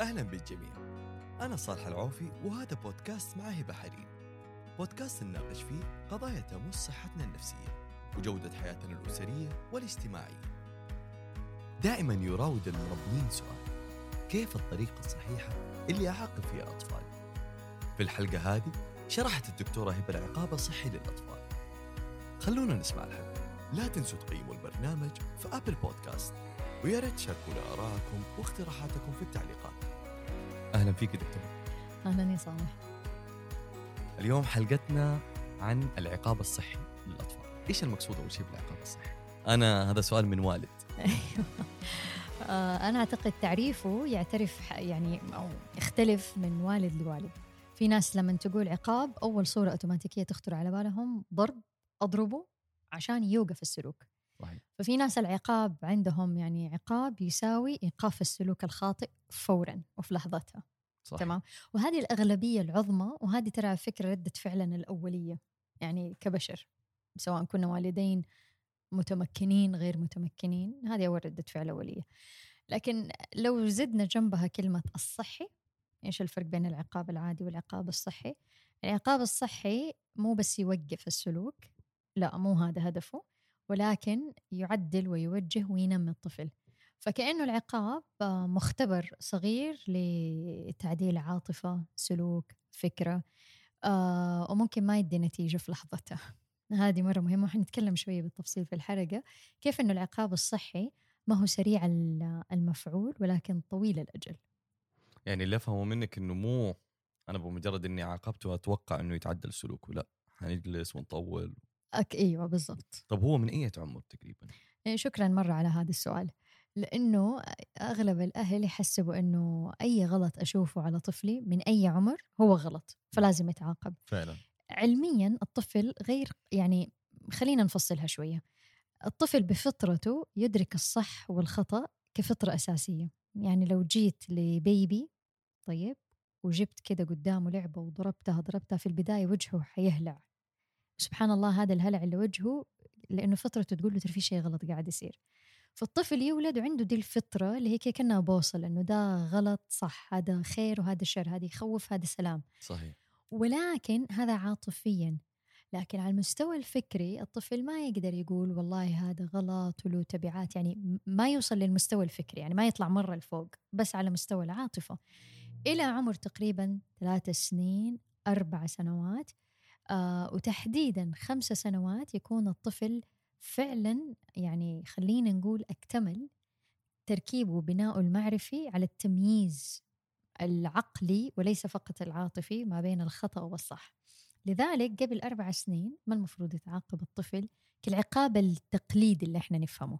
أهلا بالجميع. أنا صالح العوفي وهذا بودكاست مع هبة حريم بودكاست نناقش فيه قضايا تمس صحتنا النفسية وجودة حياتنا الأسرية والاجتماعية. دائما يراود المربين سؤال كيف الطريقة الصحيحة اللي أعاقب فيها أطفالي في الحلقة هذه شرحت الدكتورة هبة العقاب الصحي للأطفال. خلونا نسمع الحلقة. لا تنسوا تقيموا البرنامج في أبل بودكاست ويا ريت تشاركونا آراءكم واقتراحاتكم في التعليقات. أهلا فيك دكتور. أهلا يا صالح. اليوم حلقتنا عن العقاب الصحي للأطفال. إيش المقصود أول شيء بالعقاب الصحي؟ أنا هذا سؤال من والد. آه، أنا أعتقد تعريفه يعترف يعني أو يختلف من والد لوالد. في ناس لما تقول عقاب أول صورة أوتوماتيكية تخطر على بالهم ضرب أضربه عشان يوقف السلوك. ففي ناس العقاب عندهم يعني عقاب يساوي إيقاف السلوك الخاطئ فورا وفي لحظتها. صح تمام؟ وهذه الأغلبية العظمى وهذه ترى فكرة ردة فعلنا الأولية يعني كبشر سواء كنا والدين متمكنين غير متمكنين هذه أول ردة فعل أولية. لكن لو زدنا جنبها كلمة الصحي إيش الفرق بين العقاب العادي والعقاب الصحي؟ العقاب الصحي مو بس يوقف السلوك لا مو هذا هدفه. ولكن يعدل ويوجه وينمي الطفل. فكأنه العقاب آه، مختبر صغير لتعديل عاطفة سلوك فكرة آه وممكن ما يدي نتيجة في لحظتها. هذه مرة مهمة وحنتكلم شوية بالتفصيل في الحلقة كيف أنه العقاب الصحي ما هو سريع ال- المفعول ولكن طويل الأجل؟ يعني اللي أفهمه منك إنه مو أنا بمجرد إني عاقبته أتوقع إنه يتعدل سلوكه لا. حنجلس ونطول أك أيوة بالضبط. طب هو من أي عمر تقريبا؟ شكرا مرة على هذا السؤال. لأنه أغلب الأهل يحسبوا أنه أي غلط أشوفه على طفلي من أي عمر هو غلط فلازم يتعاقب. فعلا. علميا الطفل غير يعني خلينا نفصلها شوية. الطفل بفطرته يدرك الصح والخطأ كفطرة أساسية. يعني لو جيت لبيبي طيب وجبت كده قدامه لعبة وضربتها ضربتها في البداية وجهه حيهلع. سبحان الله هذا الهلع اللي وجهه لأنه فطرته تقول له ترى في شيء غلط قاعد يصير. فالطفل يولد وعنده دي الفطرة اللي هي كأنها بوصلة إنه ده غلط صح هذا خير وهذا شر هذا يخوف هذا سلام. صحيح. ولكن هذا عاطفيا لكن على المستوى الفكري الطفل ما يقدر يقول والله هذا غلط وله تبعات يعني ما يوصل للمستوى الفكري يعني ما يطلع مرة لفوق بس على مستوى العاطفة. إلى عمر تقريبا ثلاث سنين أربع سنوات آه وتحديدا خمس سنوات يكون الطفل فعلا يعني خلينا نقول أكتمل تركيبه وبناؤه المعرفي على التمييز العقلي وليس فقط العاطفي ما بين الخطأ والصح. لذلك قبل أربع سنين ما المفروض يتعاقب الطفل كالعقاب التقليدي اللي إحنا نفهمه.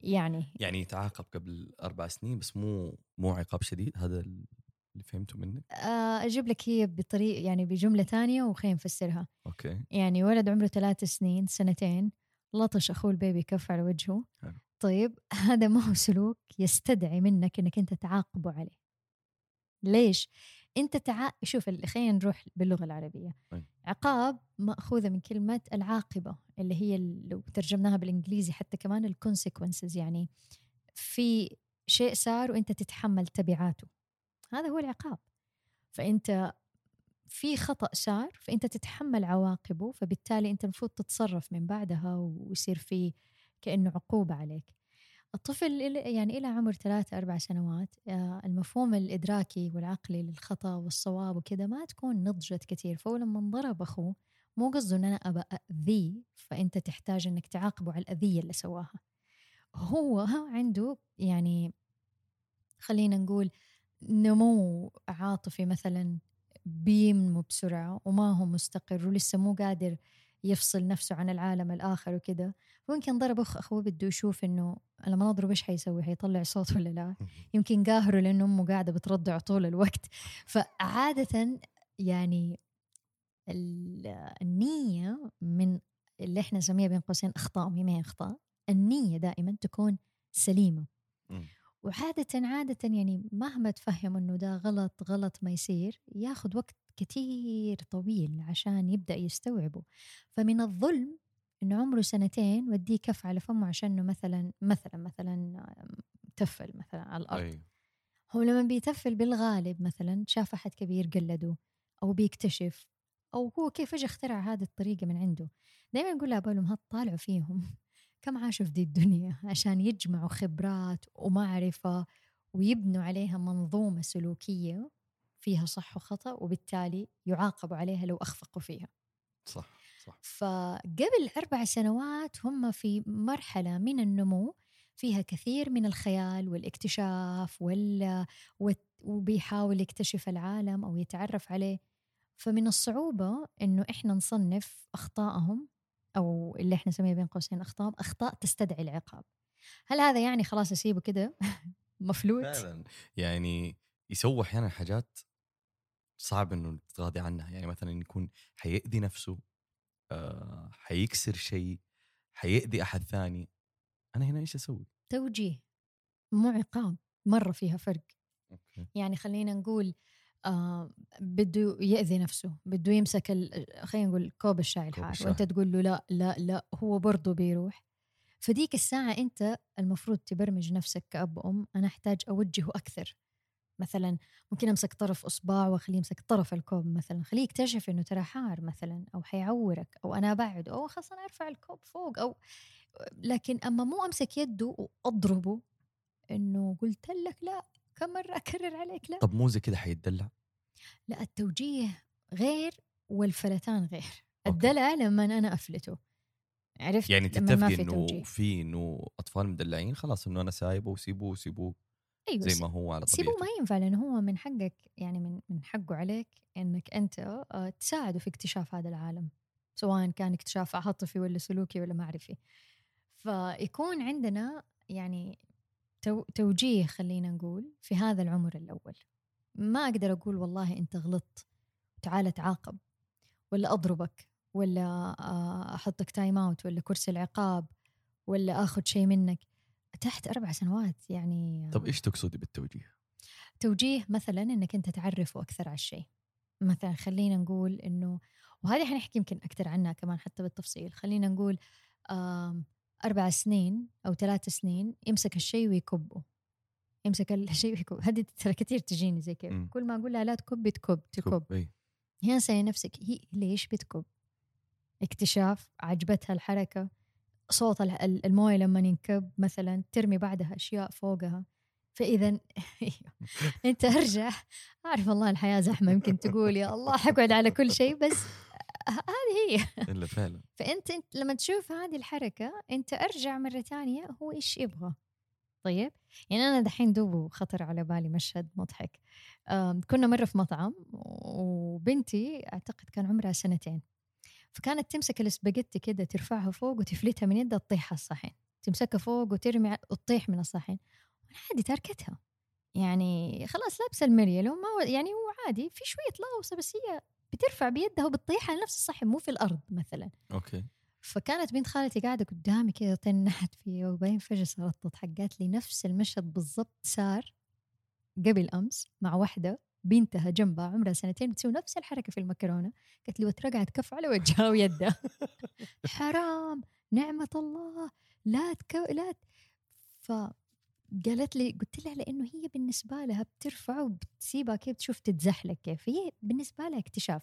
يعني يعني يتعاقب قبل أربع سنين بس مو مو عقاب شديد هذا اللي فهمته منك؟ آه، أجيب لك هي بطريقة يعني بجملة تانية وخلينا نفسرها okay. يعني ولد عمره ثلاث سنين سنتين لطش أخوه ال baby كف على وجهه. حلو. طيب هذا ما هو سلوك يستدعي منك أنك أنت تعاقبه عليه. ليش؟ أنت تعا... شوف خلينا نروح باللغة العربية. طيب. عقاب مأخوذة من كلمة العاقبة اللي هي لو ترجمناها بالإنجليزي حتى كمان الكونسيكونسز يعني في شيء صار وأنت تتحمل تبعاته. هذا هو العقاب. فأنت في خطأ صار فأنت تتحمل عواقبه فبالتالي أنت المفروض تتصرف من بعدها ويصير في كأنه عقوبة عليك. الطفل يعني إلى عمر ثلاثة أربع سنوات آه، المفهوم الإدراكي والعقلي للخطأ والصواب وكذا ما تكون نضجت كثير. فهو لما انضرب أخوه مو قصده أن أنا أبى أذيه فأنت تحتاج أنك تعاقبه على الأذية اللي سواها. هو عنده يعني خلينا نقول نمو عاطفي مثلا بينمو بسرعة وما هو مستقر ولسه مو قادر يفصل نفسه عن العالم الآخر وكذا ممكن ضرب أخ أخوه بده يشوف إنه لما نضرب إيش حيسوي حيطلع صوت ولا لا؟ يمكن قاهره لأنه أمه قاعدة بترضع طول الوقت. فعادة يعني ال- النية من اللي إحنا نسميها بين قوسين أخطاء وهي ما هي أخطاء النية دائما تكون سليمة. وعادة عادة يعني مهما تفهم إنه ده غلط غلط ما يصير ياخذ وقت كتير طويل عشان يبدأ يستوعبه. فمن الظلم انه عمره سنتين وديه كف على فمه عشان إنه مثلا مثلا مثلا تفل مثلا على الأرض. أي. هو لما بيتفل بالغالب مثلا شاف أحد كبير قلده أو بيكتشف أو هو كيف اجى اخترع هذه الطريقة من عنده. دائما نقول لهم هات طالعوا فيهم. كم عاشوا في دي الدنيا؟ عشان يجمعوا خبرات ومعرفة ويبنوا عليها منظومة سلوكية فيها صح وخطأ وبالتالي يعاقبوا عليها لو أخفقوا فيها. صح صح. فقبل أربع سنوات هم في مرحلة من النمو فيها كثير من الخيال والاكتشاف وال... وبيحاول يكتشف العالم أو يتعرف عليه. فمن الصعوبة إنه إحنا نصنف أخطائهم أو اللي إحنا نسميها بين قوسين أخطاء أخطاء تستدعي العقاب. هل هذا يعني خلاص أسيبه كده؟ مفلوت؟ فعلا. يعني يسوي أحيانا حاجات صعب إنه تتغاضي عنها. يعني مثلا يكون حيأذي نفسه آه حيكسر شيء حيأذي أحد ثاني. أنا هنا إيش أسوي؟ توجيه. مو عقاب. مرة فيها فرق. okay. يعني خلينا نقول آه بده يأذي نفسه بده يمسك خلينا نقول كوب الشاي الحار. وأنت تقول له لا لا لا هو برضه بيروح. فديك الساعة أنت المفروض تبرمج نفسك كأب وأم أنا أحتاج أوجهه أكثر. مثلا ممكن أمسك طرف أصبع وأخليه يمسك طرف الكوب مثلا خليه يكتشف إنه ترى حار مثلا أو حيعورك أو أنا ابعد أو خلاص أنا أرفع الكوب فوق أو لكن أما مو أمسك يده وأضربه إنه قلت لك لا. كم مرة أكرر عليك؟ لا. طب مو زي كذا حيتدلع؟ لا التوجيه غير والفلتان غير. الدلع لما أنا أفلته. عرفت؟ يعني تتفقي في إنه في إنه أطفال مدلعين خلاص إنه أنا سايبه وسيبوه وسيبوه أيوه زي ما هو على سيبوه طبيعته. ما ينفع لأنه هو من حقك يعني من من حقه عليك إنك أنت آه، تساعده في اكتشاف هذا العالم. سواء كان اكتشاف عاطفي ولا سلوكي ولا معرفي. فيكون عندنا يعني توجيه خلينا نقول في هذا العمر الأول. ما أقدر أقول والله أنت غلطت تعال تعاقب ولا أضربك ولا آه، أحطك time out ولا كرسي العقاب ولا آخذ شيء منك. تحت أربع سنوات يعني طب إيش تقصدي بالتوجيه؟ توجيه مثلا إنك أنت تعرفه أكثر على الشيء. مثلا خلينا نقول إنه وهذه حنحكي يمكن أكثر عنها كمان حتى بالتفصيل. خلينا نقول آم، أربع سنين أو ثلاث سنين يمسك الشيء ويكبه. يمسك الشيء ويكب. هذه ترى كثير تجيني زي كذا. كل ما أقول لها لا تكب تكب تكب. هنا سألي نفسك. هي ليش بتكب؟ اكتشاف عجبتها الحركة صوت ال- ال- الموية لما ينكب مثلا ترمي بعدها أشياء فوقها. فإذا أنت أرجع. أعرف والله الحياة زحمة. يمكن تقول يا الله حقعد على كل شيء بس هذه هي. إلا فعلا. فأنت أنت لما تشوف هذه الحركة أنت أرجع مرة ثانية هو إيش يبغى. طيب؟ يعني أنا دحين دوبه خطر على بالي مشهد مضحك. كنا مرة في مطعم وبنتي أعتقد كان عمرها سنتين. فكانت تمسك الاسباجيتي كده ترفعها فوق وتفلتها من يدها تطيح على الصحن. تمسكها فوق وترمي وتطيح من الصحن. وأنا عادي تركتها. يعني خلاص لابسة المريل وما يعني هو عادي في شوية لغوصه بس هي بترفع بيدها وبتطيح على نفس الصحن مو في الأرض مثلا. أوكي. فكانت بنت خالتي قاعدة قدامي كذا تنحت فيه وبعدين فجأة صارت تضحك قالت لي نفس المشهد بالضبط. صار قبل أمس مع واحدة بنتها جنبها عمرها سنتين بتسوي نفس الحركة في المكرونة. قالت لي وترقعت كف على وجهها ويدها. حرام نعمة الله لا تك... لا ت... فقالت لي قلت لها لأنه هي بالنسبة لها بترفع وبتسيبها كيف تشوف تتزحلق كيف. هي بالنسبة لها اكتشاف.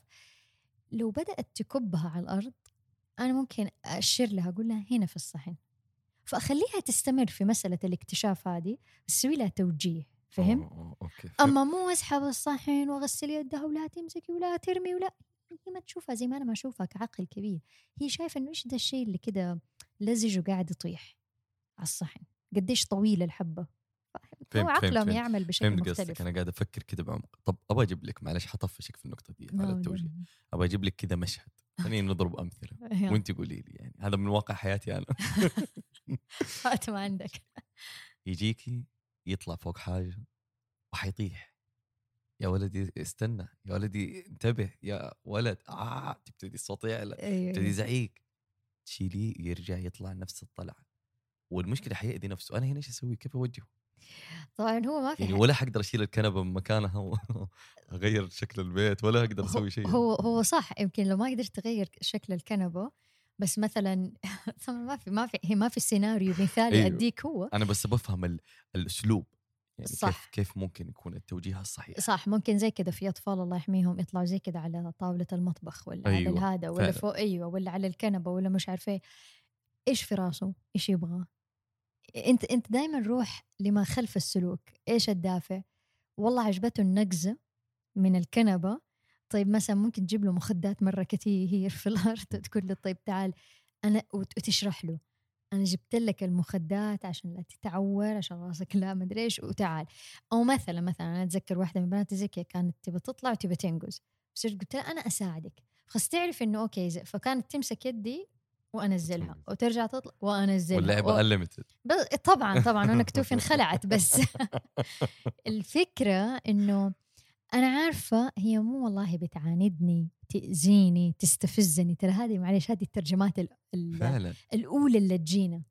لو بدأت تكبها على الأرض أنا ممكن أشير لها أقول لها هنا في الصحن. فأخليها تستمر في مسألة الاكتشاف هذه أسوي لها توجيه فهم؟ أوه، فهمت. أما مو اسحب الصحن واغسل يدها ولا تمسكي ولا ترمي ولا هي ما تشوفها زي ما أنا ما أشوفها كعقل كبير. هي شايفة إنه إيش ده الشيء اللي كده لزج وقاعد يطيح على الصحن؟ قديش طويل الحبة. فهمت، هو عقلهم فهمت. يعمل بشكل فهمت مختلف. أنا قاعد أفكر كذا بعمق. طب أبغى أجيب لك معلش حطفشك في النقطة دي على لا، التوجيه. لا. أبغى أجيب لك كذا مشهد. خلينا نضرب أمثلة. وانت قولي لي يعني. هذا من واقع حياتي أنا. هات ما عندك. يجيكي يطلع فوق حاجة وحيطيح. يا ولدي استنى. يا ولدي انتبه. يا ولد. آه تبتدي الصوت يعلى أيوه تبتدي أيوة. زعيق. تشيليه يرجع يطلع نفس الطلعة. والمشكلة حيأذي نفسه أنا هنا إيش أسوي كيف أوجهه طبعا هو ما في يعني ولا حقدر أشيل الكنبة من مكانها واغير شكل البيت ولا أقدر أسوي شيء هو هو صح يمكن لو ما قدرت تغير شكل الكنبة بس مثلا طبعا ما في ما في هي ما في سيناريو مثالي أيوه. أديك هو أنا بس بفهم ال- الأسلوب يعني صح. كيف كيف ممكن يكون التوجيه الصحيح صح ممكن زي كده في أطفال الله يحميهم يطلعوا زي كده على طاولة المطبخ ولا أيوة، على الهذا ولا فعلا. فوق أيوه ولا على الكنبة ولا مش عارفه إيه. إيش في راسه؟ إيش يبغى؟ انت انت دائما روح لما خلف السلوك، إيش الدافع؟ والله عجبته النقزه من الكنبة. طيب مثلا ممكن تجيب له مخدات مرة كثير في الأرض وتقول له طيب تعال أنا وت- وتشرح له. أنا جبت لك المخدات عشان لا تتعور عشان راسك لا مدري إيش وتعال. أو مثلا مثلا أنا أتذكر واحدة من بناتي كذا كانت تبى تطلع وتبى تنقز. بس قلت لها؟ أنا أساعدك. خلاص تعرف إنه okay فكانت تمسك يدي وأنزلها. وترجع تطلع. وأنزلها. واللعبة و- unlimited بس طبعا طبعا. أنا كتوفي انخلعت بس. الفكرة إنه أنا عارفة هي مو والله بتعاندني تأذيني تستفزني. ترى هذه معلش هذه الترجمات ال- ال- فعلا. الأولى اللي تجينا.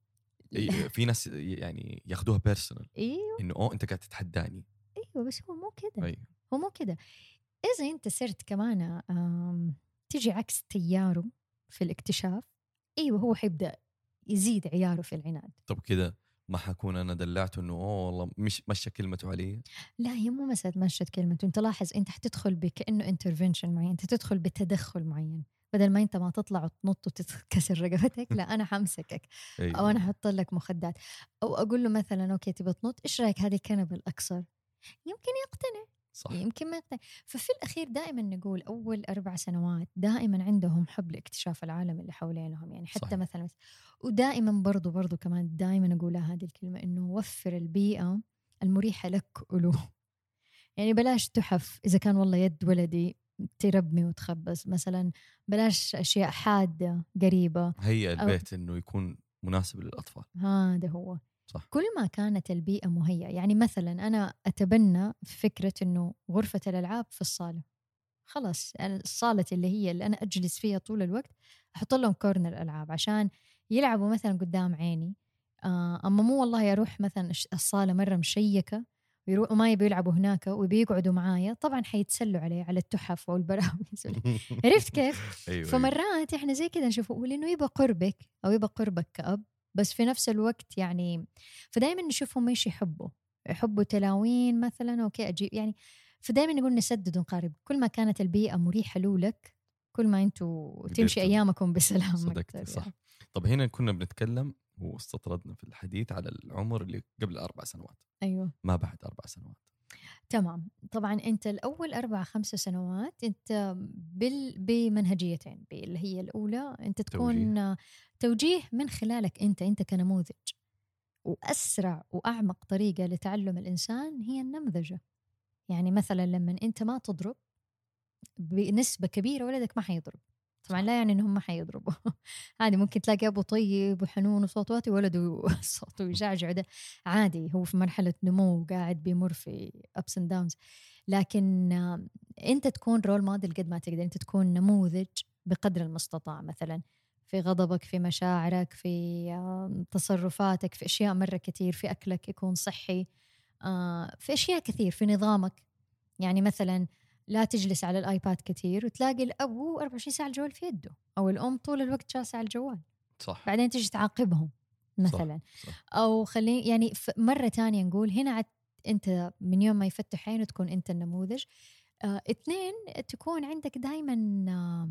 في ناس يعني ياخذوها personal أيوه. إنه أوه أنت قاعد تتحداني. أيوه بس هو مو كده. أيوه هو مو كده. إذا أنت صرت كمان آم، تيجي عكس تياره في الاكتشاف إيوه هو حيبدأ يزيد عياره في العناد. طب كده ما حكون أنا دلعته إنه أوه والله مش مشى كلمته علي؟ لا هي مو مسألة مشت كلمة أنت لاحظ أنت حتدخل بكأنه intervention معين أنت تدخل بتدخل معين. بدل ما أنت ما تطلع وتنط وتتكسر رقبتك لا أنا حمسكك أيوة. أو أنا أحط لك مخدات. أو أقول له مثلا أوكي تبى تنط؟ إيش رأيك هذه الكنبة الاقصر يمكن يقتنع. صح. يمكن ما يقتنع. ففي الأخير دائما نقول أول أربع سنوات دائما عندهم حب لاكتشاف العالم اللي حوالينهم يعني حتى صحيح. مثلا ودائما برضو برضو كمان دائما أقولها هذه الكلمة إنه وفر البيئة المريحة لك وله يعني بلاش تحف إذا كان والله يد ولدي تربمي وتخبز مثلا. بلاش أشياء حادة قريبة هيئ البيت إنه يكون مناسب للأطفال. هذا هو. صح. كل ما كانت البيئة مهيئة يعني مثلا أنا أتبنى فكرة أنه غرفة الألعاب في الصالة خلاص الصالة اللي هي اللي أنا أجلس فيها طول الوقت أحط لهم كورنر ألعاب عشان يلعبوا مثلا قدام عيني آه أما مو والله أروح مثلا الصالة مرة مشيكة ويروحوا ما يبوا يلعبوا هناك ويبي يقعدوا معايا طبعا حيتسلوا عليه على التحف أو البراويز ولا- عرفت كيف؟ أيوه أيوة. فمرات إحنا زي كذا نشوفه لأنه يبغى قربك أو يبغى قربك كأب بس في نفس الوقت يعني فدائما نشوفهم إيش يحبوا يحبوا تلاوين مثلا أوكي أجيب يعني فدائما نقول نسدد ونقارب كل ما كانت البيئة مريحة له لك كل ما أنتم تمشي. أيامكم بسلام صدقتي صح يعني. طب هنا كنا بنتكلم واستطردنا في الحديث على العمر اللي قبل أربع سنوات أيوه ما بعد أربع سنوات تمام. طبعا أنت الأول أربع خمس سنوات أنت بال بمنهجيتين اللي هي الأولى أنت تكون توجيه, توجيه من خلالك أنت أنت كنموذج. وأسرع وأعمق طريقة لتعلم الإنسان هي النمذجة. يعني مثلا لما أنت ما تضرب بنسبة كبيرة ولدك ما حيضرب. طبعا لا يعني انهم ما حيضربوا. عادي ممكن تلاقي أبو طيب وحنون وصوت واطي ولده صوته يجعجع ده عادي هو في مرحلة نمو قاعد بيمر في ups and downs لكن أنت تكون role model قد ما تقدر. أنت تكون نموذج بقدر المستطاع مثلا. في غضبك في مشاعرك في تصرفاتك في أشياء مرة كثير في أكلك يكون صحي. آه، في أشياء كثير في نظامك. يعني مثلا لا تجلس على الـ iPad كثير وتلاقي الأبو 24 ساعة الجوال في يده أو الأم طول الوقت جالسة على الجوال. صح. بعدين تيجي تعاقبهم مثلا. صح. أو خليني يعني مرة تانية نقول هنا عد أنت من يوم ما يفتح عينه تكون أنت النموذج. آه اثنين تكون عندك دائما آه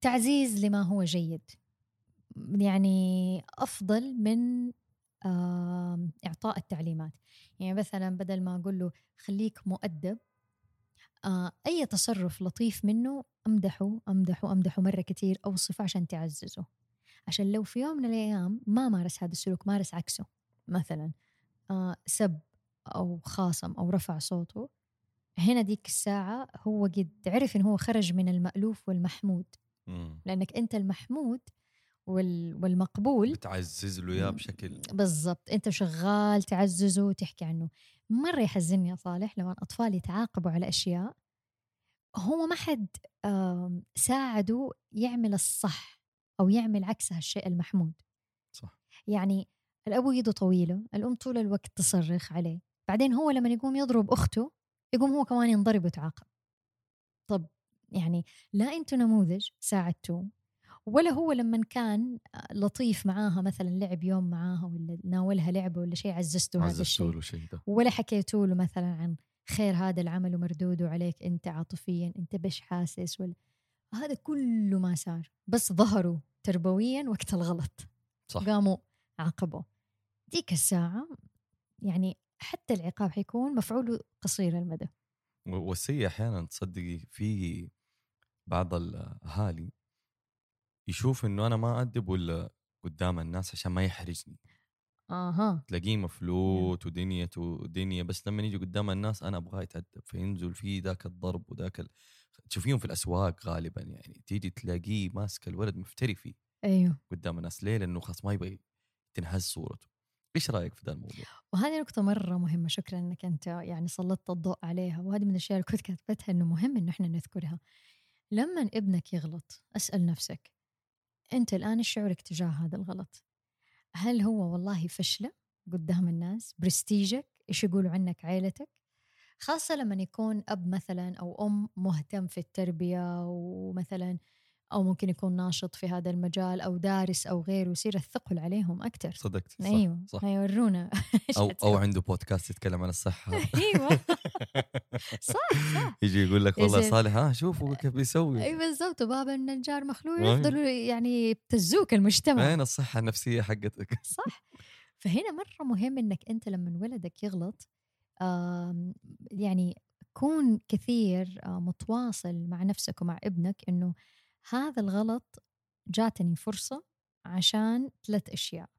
تعزيز لما هو جيد. يعني أفضل من آه إعطاء التعليمات. يعني مثلا بدل ما أقول له خليك مؤدب أي تصرف لطيف منه أمدحه أمدحه أمدحه مرة كتير أوصفه عشان تعززه. عشان لو في يوم من الأيام ما مارس هذا السلوك مارس عكسه مثلا آه سب أو خاصم أو رفع صوته هنا ديك الساعة هو قد عرف إنه هو خرج من المألوف والمحمود. مم. لأنك أنت المحمود وال والمقبول بتعزز له اياه بشكل بالضبط. أنت شغال تعززه وتحكي عنه. مرة يحزنني يا صالح لما أطفال يتعاقبوا على أشياء هو ما حد ساعده يعمل الصح أو يعمل عكس هالشيء المحمود. صح. يعني الأبو يده طويلة الأم طول الوقت تصرخ عليه بعدين هو لما يقوم يضرب أخته يقوم هو كمان ينضرب ويتعاقب. طب يعني لا أنتوا نموذج ساعدتوه. ولا هو لما كان لطيف معاها مثلا لعب يوم معاها ولا ناولها لعبة ولا شيء عززته هذا الشيء؟ ده ولا حكيتوا له مثلا عن خير هذا العمل ومردوده عليك أنت عاطفيا أنت بش حاسس ولا هذا كله ما صار. بس ظهروا تربويا وقت الغلط. صح. قاموا عاقبوا ديك الساعة يعني حتى العقاب حيكون مفعوله قصير المدى. والسيء أحيانا تصدقي في بعض الأهالي يشوف إنه أنا ما ادب ولا قدام الناس عشان ما يحرجني أها تلاقيه مفلوت ودنيته ودنيا بس لما يجي قدام الناس أنا أبغاه يتأدب فينزل فيه ذاك الضرب وذاك ال... تشوفيهم في الأسواق غالبا يعني تيجي تلاقيه ماسك الولد مفتري فيه أيوه قدام الناس ليه؟ لأنه خلاص ما يبغى تنهز صورته إيش رأيك في ذا الموضوع؟ وهذه نقطة مرة مهمة شكرا إنك أنت يعني سلطت الضوء عليها وهذه من الأشياء اللي كنت كاتبتها إنه مهم إنه إحنا نذكرها. لما ابنك يغلط أسأل نفسك أنت الآن إيش شعورك تجاه هذا الغلط؟ هل هو والله فشلة قدام الناس؟ برستيجك؟ إيش يقولوا عنك عائلتك؟ خاصة لما يكون أب مثلا أو أم مهتم في التربية ومثلا أو ممكن يكون ناشط في هذا المجال أو دارس أو غيره يصير الثقل عليهم أكثر. صدقتي صح أيوه صح حيورونا إيش أو أو. عنده بودكاست يتكلم عن الصحة أيوه صح صح يجي يقول لك والله. صالح ها شوفوا كيف بيسوي اي بالضبط وبابا النجار مخلوع أيوة. يفضلوا يعني يبتزوك المجتمع وين الصحة النفسية حقتك؟ صح فهنا مرة مهم إنك أنت لما ولدك يغلط يعني كون كثير آه، متواصل مع نفسك ومع ابنك إنه هذا الغلط جاتني فرصة عشان ثلاث أشياء.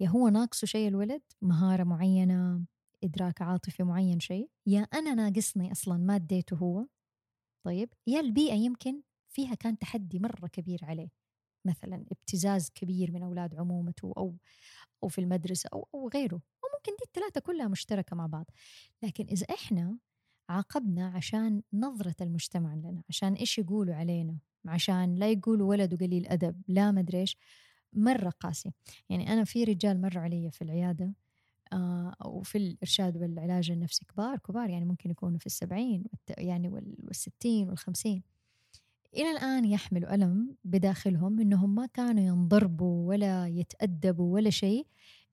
يا هو ناقصه شيء الولد؟ مهارة معينة؟ إدراك عاطفي معين شيء؟ يا أنا ناقصني أصلا ما اديته هو؟ طيب يا البيئة يمكن فيها كان تحدي مرة كبير عليه. مثلا ابتزاز كبير من أولاد عمومته أو أو في المدرسة أو أو غيره. أو ممكن دي الثلاثة كلها مشتركة مع بعض. لكن إذا إحنا عاقبنا عشان نظرة المجتمع لنا عشان إيش يقولوا علينا؟ عشان لا يقولوا ولده قليل أدب لا مدري إيش. مرة قاسي يعني أنا في رجال مروا علي في العيادة آه وفي الإرشاد والعلاج النفسي كبار كبار يعني ممكن يكونوا في السبعين يعني وال- والستين والخمسين. إلى الآن يحملوا ألم بداخلهم إنهم ما كانوا ينضربوا ولا يتأدبوا ولا شيء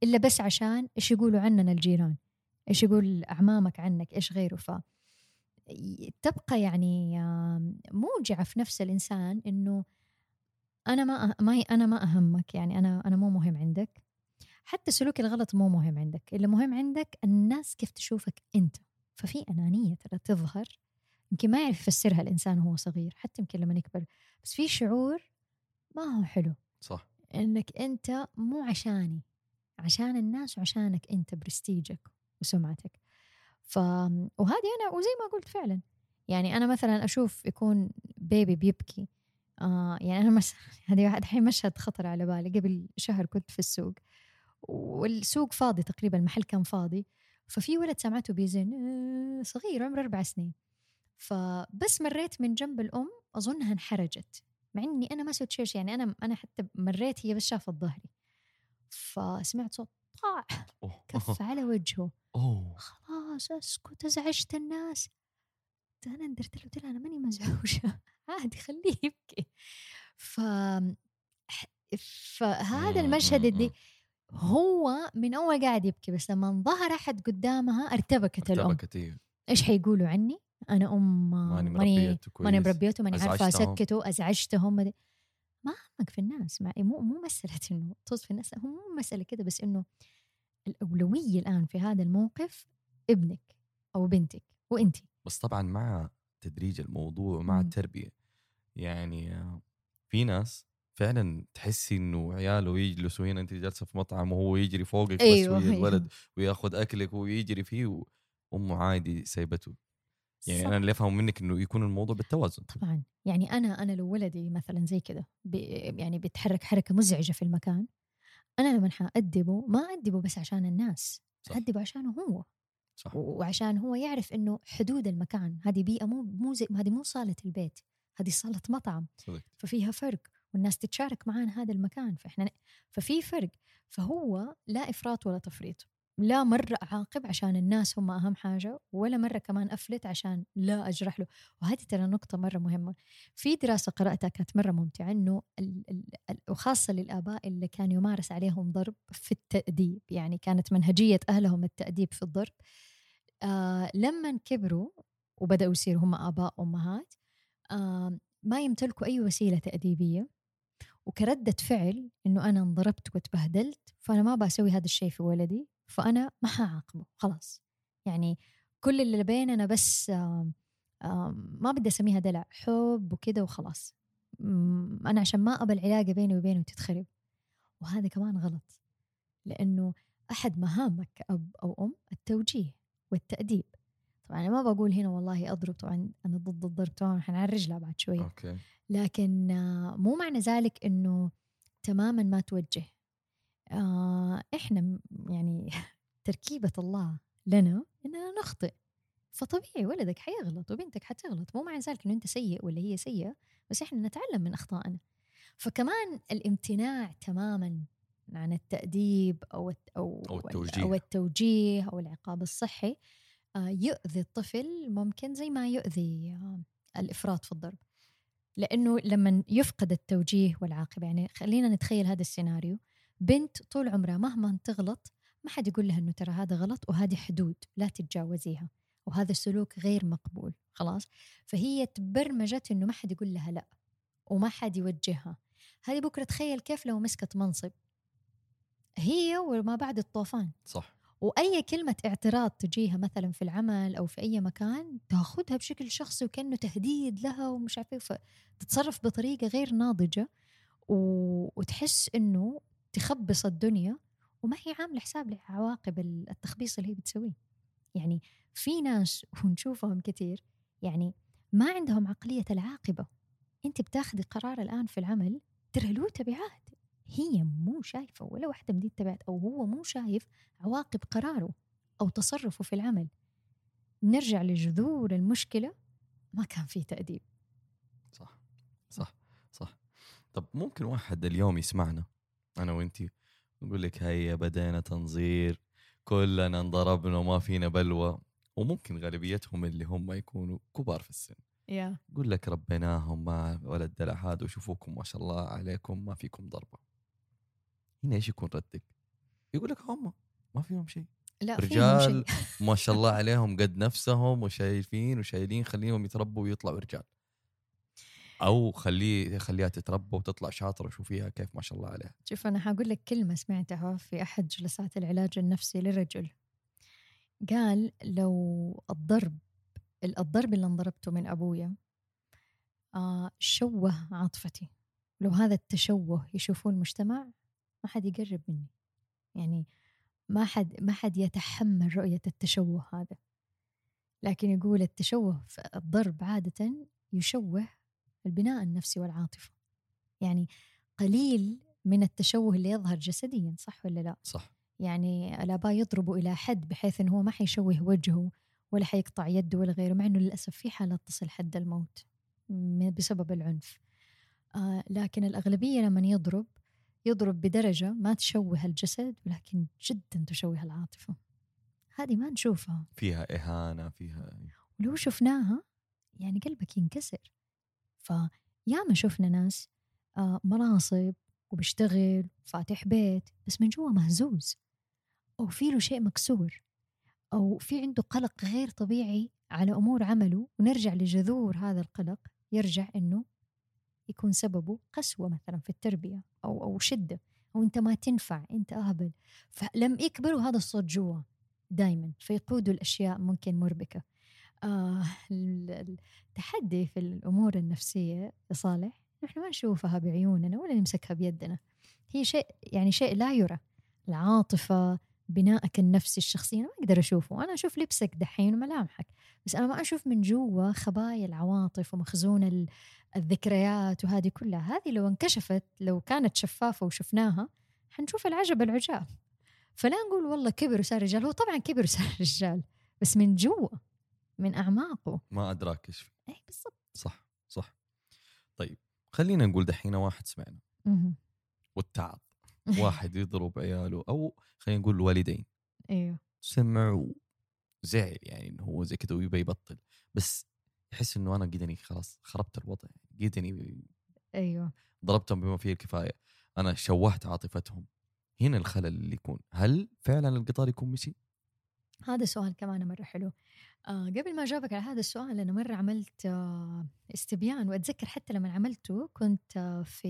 إلا بس عشان إيش يقولوا عننا الجيران؟ إيش يقول أعمامك عنك؟ إيش غيره؟ ف ي- تبقى يعني موجعة في نفس الإنسان إنه أنا ما أه- ما أنا ما أهمك يعني أنا أنا مو مهم عندك. حتى سلوك الغلط مو مهم عندك. اللي مهم عندك الناس كيف تشوفك أنت. ففي أنانية ترى تظهر. يمكن ما يعرف يفسرها الإنسان وهو صغير حتى يمكن لما يكبر. بس في شعور ما هو حلو. صح. إنك أنت مو عشاني. عشان الناس وعشانك أنت برستيجك وسمعتك. ف وهذه أنا وزي ما قلت فعلا يعني أنا مثلا أشوف يكون بيبي بيبكي آه يعني أنا مس... هذه واحد الحين مشهد خطر على بالي. قبل شهر كنت في السوق والسوق فاضي تقريبا المحل كان فاضي ففي ولد سمعته بيزن آه، صغير عمره أربع سنين. فبس مريت من جنب الأم أظنها انحرجت مع إني أنا ما سويت شيء يعني أنا أنا حتى مريت هي بس شافت ظهري. فسمعت صوت طاع. كف على وجهه. أوه. خلاص اسكت أزعجت الناس. أنا ندرت له قلت له أنا ماني مزعوجة. عادي خليه يبكي. ف فهذا مم، المشهد مم، اللي مم. هو من أول قاعد يبكي بس لما ظهر أحد قدامها ارتبكت الأم. ارتبكت إيه. إيش حيقولوا عني؟ أنا أم ماني ماني مربيته ماني مربيته ماني عارفة. أسكته أزعجتهم ما همك في الناس ما مو مو مسألة إنه طز في الناس هو مو مسألة كده بس إنه الأولوية الآن في هذا الموقف ابنك أو بنتك وانت بس طبعا مع تدريج الموضوع ومع مم. التربية يعني في ناس فعلا تحسي إنه عياله يجلسوا هنا انت جالسة في مطعم وهو يجري فوقك أيوة، بس ويا الولد أيوة. وياخذ أكلك ويجري فيه وأمه عادي سايبته يعني صح. أنا اللي أفهم منك إنه يكون الموضوع بالتوازن طبعا يعني أنا أنا لو ولدي مثلا زي بي- يعني بيتحرك حركة مزعجة في المكان أنا لما حأدبه ما أدبه بس عشان الناس صح. أدبه عشانه هو صح. وعشان هو يعرف إنه حدود المكان هذه بيئة مو مو زي هذه مو صالة البيت هذه صالة مطعم صدق ففيها فرق والناس تتشارك معانا هذا المكان فإحنا ففي فرق فهو لا إفراط ولا تفريط لا مرة أعاقب عشان الناس هم أهم حاجة ولا مرة كمان أفلت عشان لا أجرح له وهذه ترى نقطة مرة مهمة. في دراسة قرأتها كانت مرة ممتعة أنه وخاصة للآباء اللي كان يمارس عليهم ضرب في التأديب يعني كانت منهجية أهلهم التأديب في الضرب آه لما كبروا وبدأوا يصيروا هم آباء وأمهات آه ما يمتلكوا أي وسيلة تأديبية وكردة فعل إنه أنا انضربت وتبهدلت فأنا ما بسوي هذا الشيء في ولدي فأنا ما حعاقبه خلاص. يعني كل اللي بيننا بس آه آه ما بدي أسميها دلع حب وكده وخلاص. أنا عشان ما أبى العلاقة بيني وبينه تتخرب. وهذا كمان غلط لأنه أحد مهامك كأب أو أم التوجيه. والتأديب. طبعا أنا ما بقول هنا والله أضرب طبعا أنا ضد الضرب طبعا حنعرج لها بعد شوي أوكي. لكن آه، مو معنى ذلك إنه تماما ما توجه. آه، إحنا م- يعني تركيبة الله لنا إننا نخطئ. فطبيعي ولدك حيغلط وبنتك حتغلط مو معنى ذلك إنه أنت سيء ولا هي سيئة بس إحنا نتعلم من أخطائنا. فكمان الامتناع تماما عن التأديب أو أو التوجيه. أو التوجيه أو العقاب الصحي آه، يؤذي الطفل ممكن زي ما يؤذي آه، الإفراط في الضرب. لأنه لما يفقد التوجيه والعاقبة يعني خلينا نتخيل هذا السيناريو. بنت طول عمرها مهما تغلط ما حد يقول لها إنه ترى هذا غلط وهذه حدود لا تتجاوزيها وهذا السلوك غير مقبول خلاص؟ فهي تبرمجت إنه ما حد يقول لها لا وما حد يوجهها. هذه بكرة تخيل كيف لو مسكت منصب هي وما بعد الطوفان. صح. وأي كلمة اعتراض تجيها مثلا في العمل أو في أي مكان تأخذها بشكل شخصي وكأنه تهديد لها ومش عارفة إيه، فتتصرف بطريقة غير ناضجة و... وتحس إنه تخبص الدنيا وما هي عاملة حساب لعواقب التخبيص اللي هي بتسويه. يعني في ناس ونشوفهم كثير يعني ما عندهم عقلية العاقبة. أنت بتاخذي قرار الآن في العمل ترى له تبعات. هي مو شايفة ولا واحدة من دي التبعات أو هو مو شايف عواقب قراره أو تصرفه في العمل. نرجع لجذور المشكلة ما كان في تأديب. صح صح صح. طب ممكن واحد اليوم يسمعنا أنا وانتي نقول لك هيا بدينا تنظير كلنا انضربنا وما فينا بلوى. وممكن غالبيتهم اللي هم يكونوا كبار في السن. يا. يقول لك ربيناهم ما ولا الدلع هذا وشوفوكم ما شاء الله عليكم ما فيكم ضربة. هنا إيش يكون ردك؟ يقول لك هم ما فيهم شيء. لا فيهم رجال شيء. ما شاء الله عليهم قد نفسهم وشايفين وشايلين خليهم يتربوا ويطلعوا رجال. أو خليه خليها تتربى وتطلع شاطرة وشوفيها كيف ما شاء الله عليها. شوف أنا حقول لك كلمة سمعتها في أحد جلسات العلاج النفسي للرجل. قال لو الضرب الضرب اللي انضربته من أبويا آه شوه عاطفتي. لو هذا التشوه يشوفوه المجتمع ما حد يقرب مني. يعني ما حد ما حد يتحمل رؤية التشوه هذا. لكن يقول التشوه في الضرب عادة يشوه البناء النفسي والعاطفة. يعني قليل من التشوه اللي يظهر جسديا صح ولا لا؟ صح. يعني الآباء يضربوا إلى حد بحيث أنه هو ما حيشوه وجهه ولا حيقطع يده ولا غيره مع أنه للأسف في حالات تصل حد الموت بسبب العنف. آه لكن الأغلبية لما يضرب يضرب بدرجة ما تشوه الجسد ولكن جدا تشوه العاطفة. هذه ما نشوفها. فيها إهانة فيها ولو شفناها يعني قلبك ينكسر. فياما شفنا ناس آه، مناصب وبيشتغل فاتح بيت بس من جوا مهزوز. أو في له شيء مكسور. أو في عنده قلق غير طبيعي على أمور عمله ونرجع لجذور هذا القلق يرجع إنه يكون سببه قسوة مثلا في التربية أو أو شدة أو أنت ما تنفع أنت أهبل. فلم يكبروا هذا الصوت جوا دائما فيقودوا الأشياء ممكن مربكة. آه ال- التحدي في الأمور النفسية يا صالح نحن ما نشوفها بعيوننا ولا نمسكها بيدنا. هي شيء يعني شيء لا يرى. العاطفة بنائك النفسي الشخصي أنا ما أقدر أشوفه أنا أشوف لبسك دحين وملامحك بس أنا ما أشوف من جوا خبايا العواطف ومخزون ال- الذكريات وهذه كلها هذه لو انكشفت لو كانت شفافة وشفناها حنشوف العجب العجاب. فلا نقول والله كبر وصار رجال هو طبعا كبر وصار رجال بس من جوا من أعماقه. ما أدراك إيش فيه. أي بالضبط. صح صح. طيب خلينا نقول دحين واحد سمعنا. والتعب. واحد يضرب عياله أو خلينا نقول الوالدين. أيوه. سمع وزعل يعني إنه هو زي كذا ويبى يبطل. بس يحس إنه أنا قدني خلاص خربت الوضع قدني أيوه. ضربتهم بما فيه الكفاية. أنا شوهت عاطفتهم. هنا الخلل اللي يكون. هل فعلا القطار يكون مشي؟ هذا سؤال كمان مرة حلو. آه قبل ما أجاوبك على هذا السؤال أنا مرة عملت آه استبيان وأتذكر حتى لما عملته كنت آه في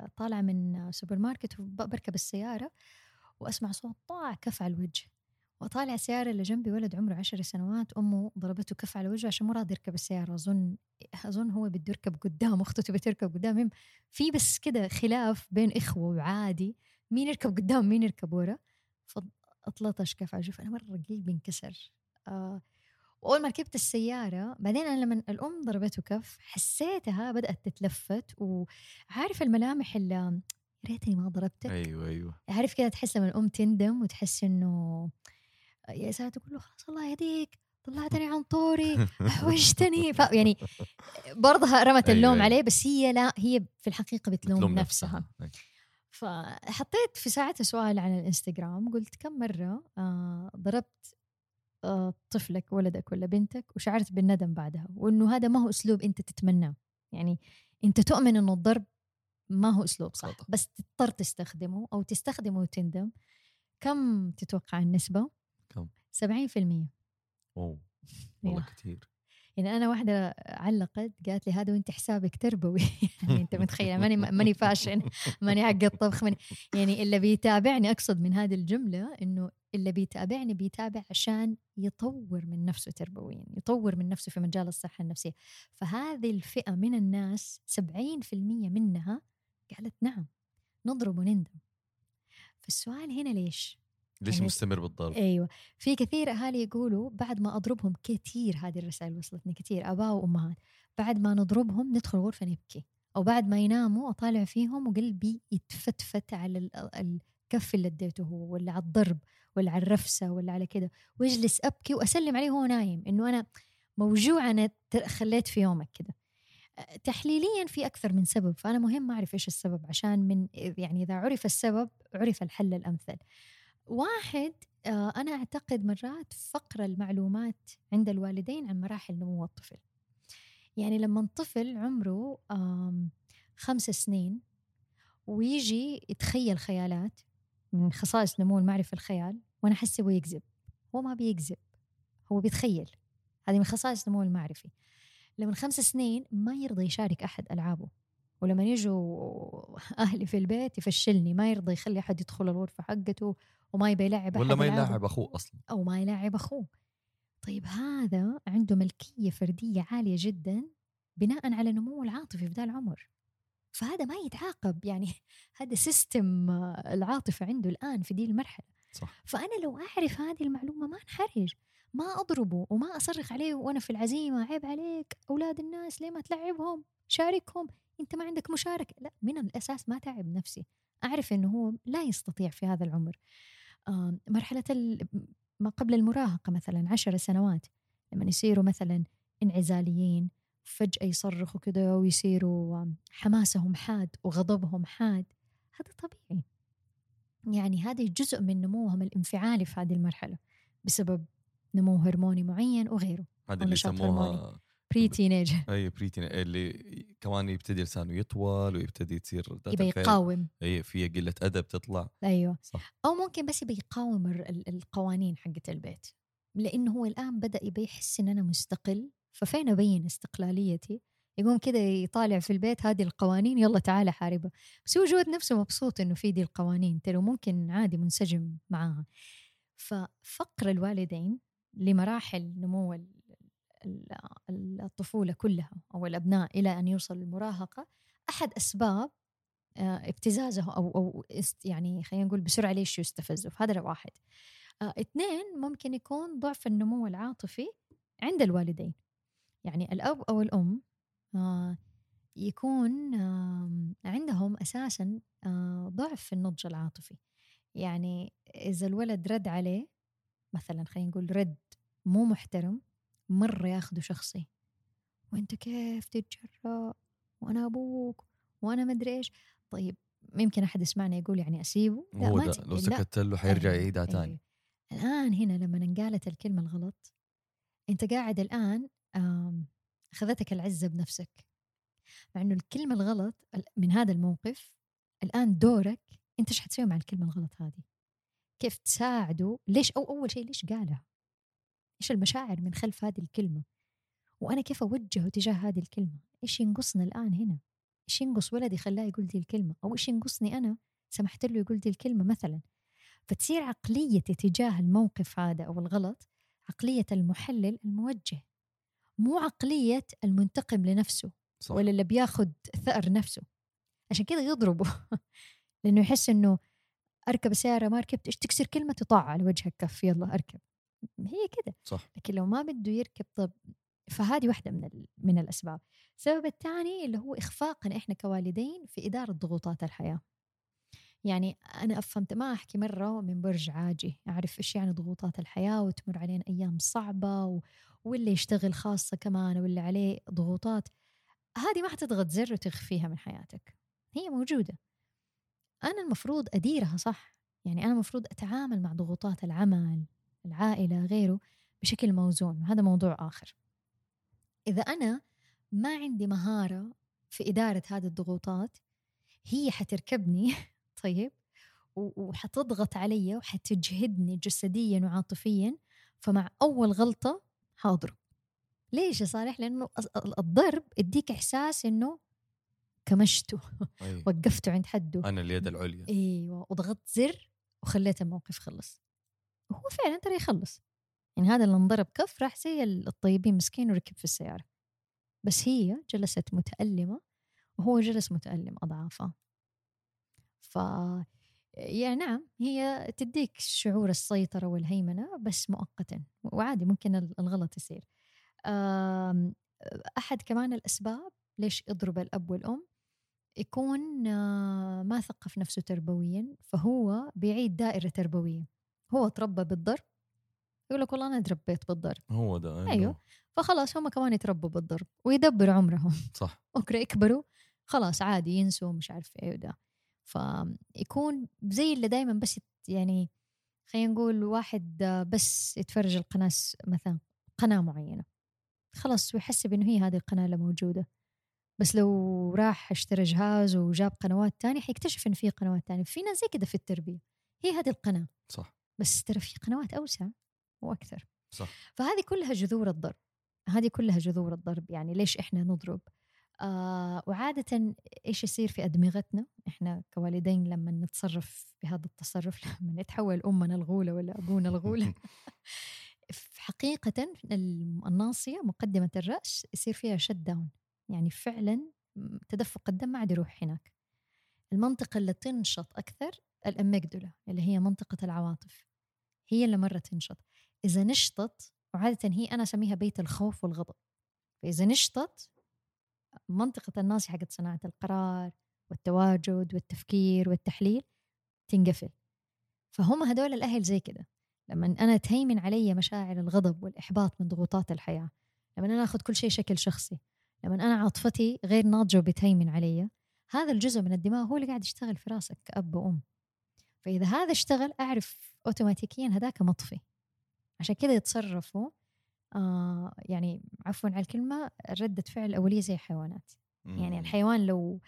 آه طالعة من آه سوبر ماركت وبركب السيارة وأسمع صوت طاع كف على الوجه. وطالع السيارة اللي جنبي ولد عمره عشر سنوات أمه ضربته كف على وجهه عشان مو راضي يركب السيارة. أظن أظن هو بده يركب قدام أخته تبي تركب قدام. في بس كده خلاف بين إخوة وعادي مين يركب قدام مين يركب ورا. فاطلطش كف على وجهه أنا مرة قلبي انكسر. آه وأول ما ركبت السيارة بعدين أنا لما الأم ضربته كف حسيتها بدأت تتلفت وعارف الملامح اللي يا ريتني ما ضربتك؟ أيوه أيوه. عارف كذا تحس لما الأم تندم وتحس إنه يا ساتر تقول له خلاص الله يهديك طلعتني عن طوري أحوجتني. ف... يعني برضها رمت اللوم أيوة. عليه بس هي لا هي في الحقيقة بتلوم, بتلوم نفسها, أي. فحطيت في ساعتها سؤال على الإنستغرام قلت كم مرة آه ضربت آه طفلك ولدك ولا بنتك وشعرت بالندم بعدها وإنه هذا ما هو أسلوب أنت تتمناه يعني أنت تؤمن إنه الضرب ما هو أسلوب صح خطأ. بس تضطر تستخدمه أو تستخدمه وتندم كم تتوقع النسبة؟ كم؟ 70% اوه والله. كثير يعني أنا واحدة علقت قالت لي هذا وانت حسابك تربوي. يعني أنت متخيلة ماني ماني فاشن ماني حق الطبخ ماني يعني اللي بيتابعني أقصد من هذه الجملة إنه اللي بيتابعني بيتابع عشان يطور من نفسه تربويا يطور من نفسه في مجال الصحة النفسية. فهذه الفئة من الناس 70% منها قالت نعم نضرب ونندم. فالسؤال هنا ليش؟ ليش يعني- مستمر بالضرب؟ أيوه. في كثير أهالي يقولوا بعد ما أضربهم كثير هذه الرسائل وصلتني كثير اباء وأمهات بعد ما نضربهم ندخل غرفة نبكي أو بعد ما يناموا أطالع فيهم وقلبي يتفتفت على ال- الكف اللي أديته هو ولا على الضرب ولا على الرفسة ولا على كده. واجلس أبكي وأسلم عليه وهو نايم إنه أنا موجوعه أنا خليت في يومك أه، تحليليا في أكثر من سبب فأنا مهم أعرف إيش السبب عشان من يعني إذا عرف السبب عرف الحل الأمثل. واحد آه، أنا أعتقد مرات فقر المعلومات عند الوالدين عن مراحل نمو الطفل. يعني لما الطفل عمره خمس سنين ويجي يتخيل خيالات من خصائص نمو المعرفة الخيال وأنا أحسبه يكذب. هو ما بيكذب هو بيتخيل. هذه من خصائص نمو المعرفي لما خمس سنين ما يرضى يشارك أحد ألعابه. ولما يجوا أهلي في البيت يفشلني ما يرضى يخلي أحد يدخل الغرفة حقته وما يبي يلعب ولا ما. يلاعب أخوه أصلا. أو ما يلاعب أخوه. طيب هذا عنده ملكية فردية عالية جدا بناء على نموه العاطفي في ذا العمر. فهذا ما يتعاقب يعني هذا system العاطفة عنده الآن في دي المرحلة. صح. فأنا لو أعرف هذه المعلومة ما أنحرج. ما أضربه وما أصرخ عليه وأنا في العزيمة عيب عليك أولاد الناس ليه ما تلعبهم؟ شاركهم. أنت ما عندك مشاركة. لا من الأساس ما تعب نفسي. أعرف أنه هو لا يستطيع في هذا العمر. آه، مرحلة ال- ما قبل المراهقة مثلا عشر سنوات لما يصيروا مثلا انعزاليين فجأة يصرخوا كده ويصيروا حماسهم حاد وغضبهم حاد. هذا طبيعي. يعني هذا جزء من نموهم الانفعالي في هذه المرحلة بسبب نمو هرموني معين وغيره هذا اللي يسموها pre-teenager أي pre-teen اللي كمان يبتدي لسانه يطول ويبتدي تصير يبي. يقاوم. أي في قلة أدب تطلع. أيوه. صح. أو ممكن بس يبي يقاوم ال- ال- القوانين حقت البيت. لأنه هو الآن بدأ يبي يحس إن أنا مستقل ففين أبين استقلاليتي؟ يقوم كده يطالع في البيت هذه القوانين يلا تعالى حاربها. بس هو جود نفسه مبسوط إنه في دي القوانين ترى ممكن عادي منسجم معاها. ففقر الوالدين لمراحل نمو ال- ال- الطفولة كلها أو الأبناء إلى أن يوصل المراهقة أحد أسباب آه، ابتزازه أو است- يعني خلينا نقول بسرعة ليش يستفزوا فهذا واحد. آه، اثنين ممكن يكون ضعف النمو العاطفي عند الوالدين. يعني الأب أو الأم آه، يكون عندهم أساسا آه، ضعف في النضج العاطفي. يعني إذا الولد رد عليه مثلا خلينا نقول رد مو محترم مره ياخذه شخصي. وأنت كيف تتجرأ؟ وأنا أبوك؟ وأنا مدري إيش؟ طيب يمكن أحد يسمعنا يقول يعني أسيبه؟ لا هو ما ده لو. سكت له حيرجع يعيدها أيوة. تاني. الآن هنا لما انقالت الكلمة الغلط أنت قاعد الآن آم، أخذتك العزة بنفسك. مع إنه الكلمة الغلط ال- من هذا الموقف الآن دورك أنت إيش حتسوي مع الكلمة الغلط هذه؟ كيف تساعده؟ ليش أو أول شيء ليش قالها؟ إيش المشاعر من خلف هذه الكلمة؟ وأنا كيف أوجهه تجاه هذه الكلمة؟ إيش ينقصنا الآن هنا؟ إيش ينقص ولدي خلاه يقول دي الكلمة؟ أو إيش ينقصني أنا سمحت له يقول دي الكلمة مثلا؟ فتصير عقليتي تجاه الموقف هذا أو الغلط عقلية المحلل الموجه مو عقلية المنتقم لنفسه صح. ولا اللي بياخد ثأر نفسه. عشان كذا يضربه لأنه يحس إنه أركب السيارة ما ركبت إيش تكسر كلمة؟ تطاع على وجهك كف يلا أركب. هي كده. صح. لكن لو ما بده يركب طب فهذه واحدة من من الأسباب. السبب الثاني اللي هو إخفاقنا إحنا كوالدين في إدارة ضغوطات الحياة. يعني أنا أفهمت ما أحكي مرة من برج عاجي أعرف إيش يعني ضغوطات الحياة وتمر علينا أيام صعبة و... واللي يشتغل خاصة كمان واللي عليه ضغوطات. هذه ما حتضغط زر وتخفيها من حياتك. هي موجودة. أنا المفروض أديرها صح. يعني أنا المفروض أتعامل مع ضغوطات العمل. العائلة غيره بشكل موزون وهذا موضوع آخر. إذا أنا ما عندي مهارة في إدارة هذه الضغوطات هي حتركبني طيب وحتضغط علي وحتجهدني جسديا وعاطفيا فمع أول غلطة حاضرب ليش يا صالح؟ لأنه الضرب يديك إحساس إنه كمشته أي. وقفته عند حده. أنا اليد العليا. إيوه وضغطت زر وخليت الموقف خلص وهو فعلا ترى يخلص. يعني هذا اللي انضرب كف راح زي الطيبين مسكين وركب في السيارة. بس هي جلست متألمة وهو جلس متألم أضعافها ف يعني نعم هي تديك شعور السيطرة والهيمنة بس مؤقتا. وعادي ممكن الغلط يصير. أحد كمان الأسباب ليش يضرب الأب والأم يكون آه، ما ثقف نفسه تربويا فهو بيعيد دائرة تربوية. هو تربى بالضرب يقول لك والله أنا تربيت بالضرب. هو ده إنه- أيوه. فخلاص هم كمان يتربوا بالضرب ويدبروا عمرهم. صح. أوكي يكبروا خلاص عادي ينسوا مش عارف إيه وده. فيكون زي اللي دايما بس يعني خلينا نقول واحد بس يتفرج القناة مثلا قناة معينة. خلاص ويحسب إنه هي هذه القناة اللي موجودة. بس لو راح اشترى جهاز وجاب قنوات تانية حيكتشف إن في قنوات تانية. في ناس زي كده في التربية. هي هذه القناة. صح. بس ترى في قنوات أوسع وأكثر. صح. فهذه كلها جذور الضرب. هذه كلها جذور الضرب يعني ليش إحنا نضرب؟ آه وعادة إيش يصير في أدمغتنا؟ إحنا كوالدين لما نتصرف بهذا التصرف لما نتحول أمنا الغولة ولا أبونا الغولة. حقيقة الناصية مقدمة الرأس يصير فيها شت داون يعني فعلا تدفق الدم ما عاد يروح هناك. المنطقة اللي تنشط أكثر الأميجدولا اللي هي منطقة العواطف. هي اللي مرة تنشط. إذا نشطت وعادة هي أنا أسميها بيت الخوف والغضب. فإذا نشطت منطقة الناصية حقت صناعة القرار والتواجد والتفكير والتحليل تنقفل. فهم هدول الأهل زي كده. لما أنا تهيمن علي مشاعر الغضب والإحباط من ضغوطات الحياة لما أنا أخذ كل شيء شكل شخصي لما أنا عاطفتي غير ناضجة وبتهيمن علي هذا الجزء من الدماغ هو اللي قاعد يشتغل في راسك كأب وأم. فإذا هذا اشتغل أعرف أوتوماتيكيا هذاك مطفي. عشان كذا يتصرفوا آه يعني عفوا على الكلمة ردة فعل أولية زي الحيوانات. يعني مم. الحيوان لو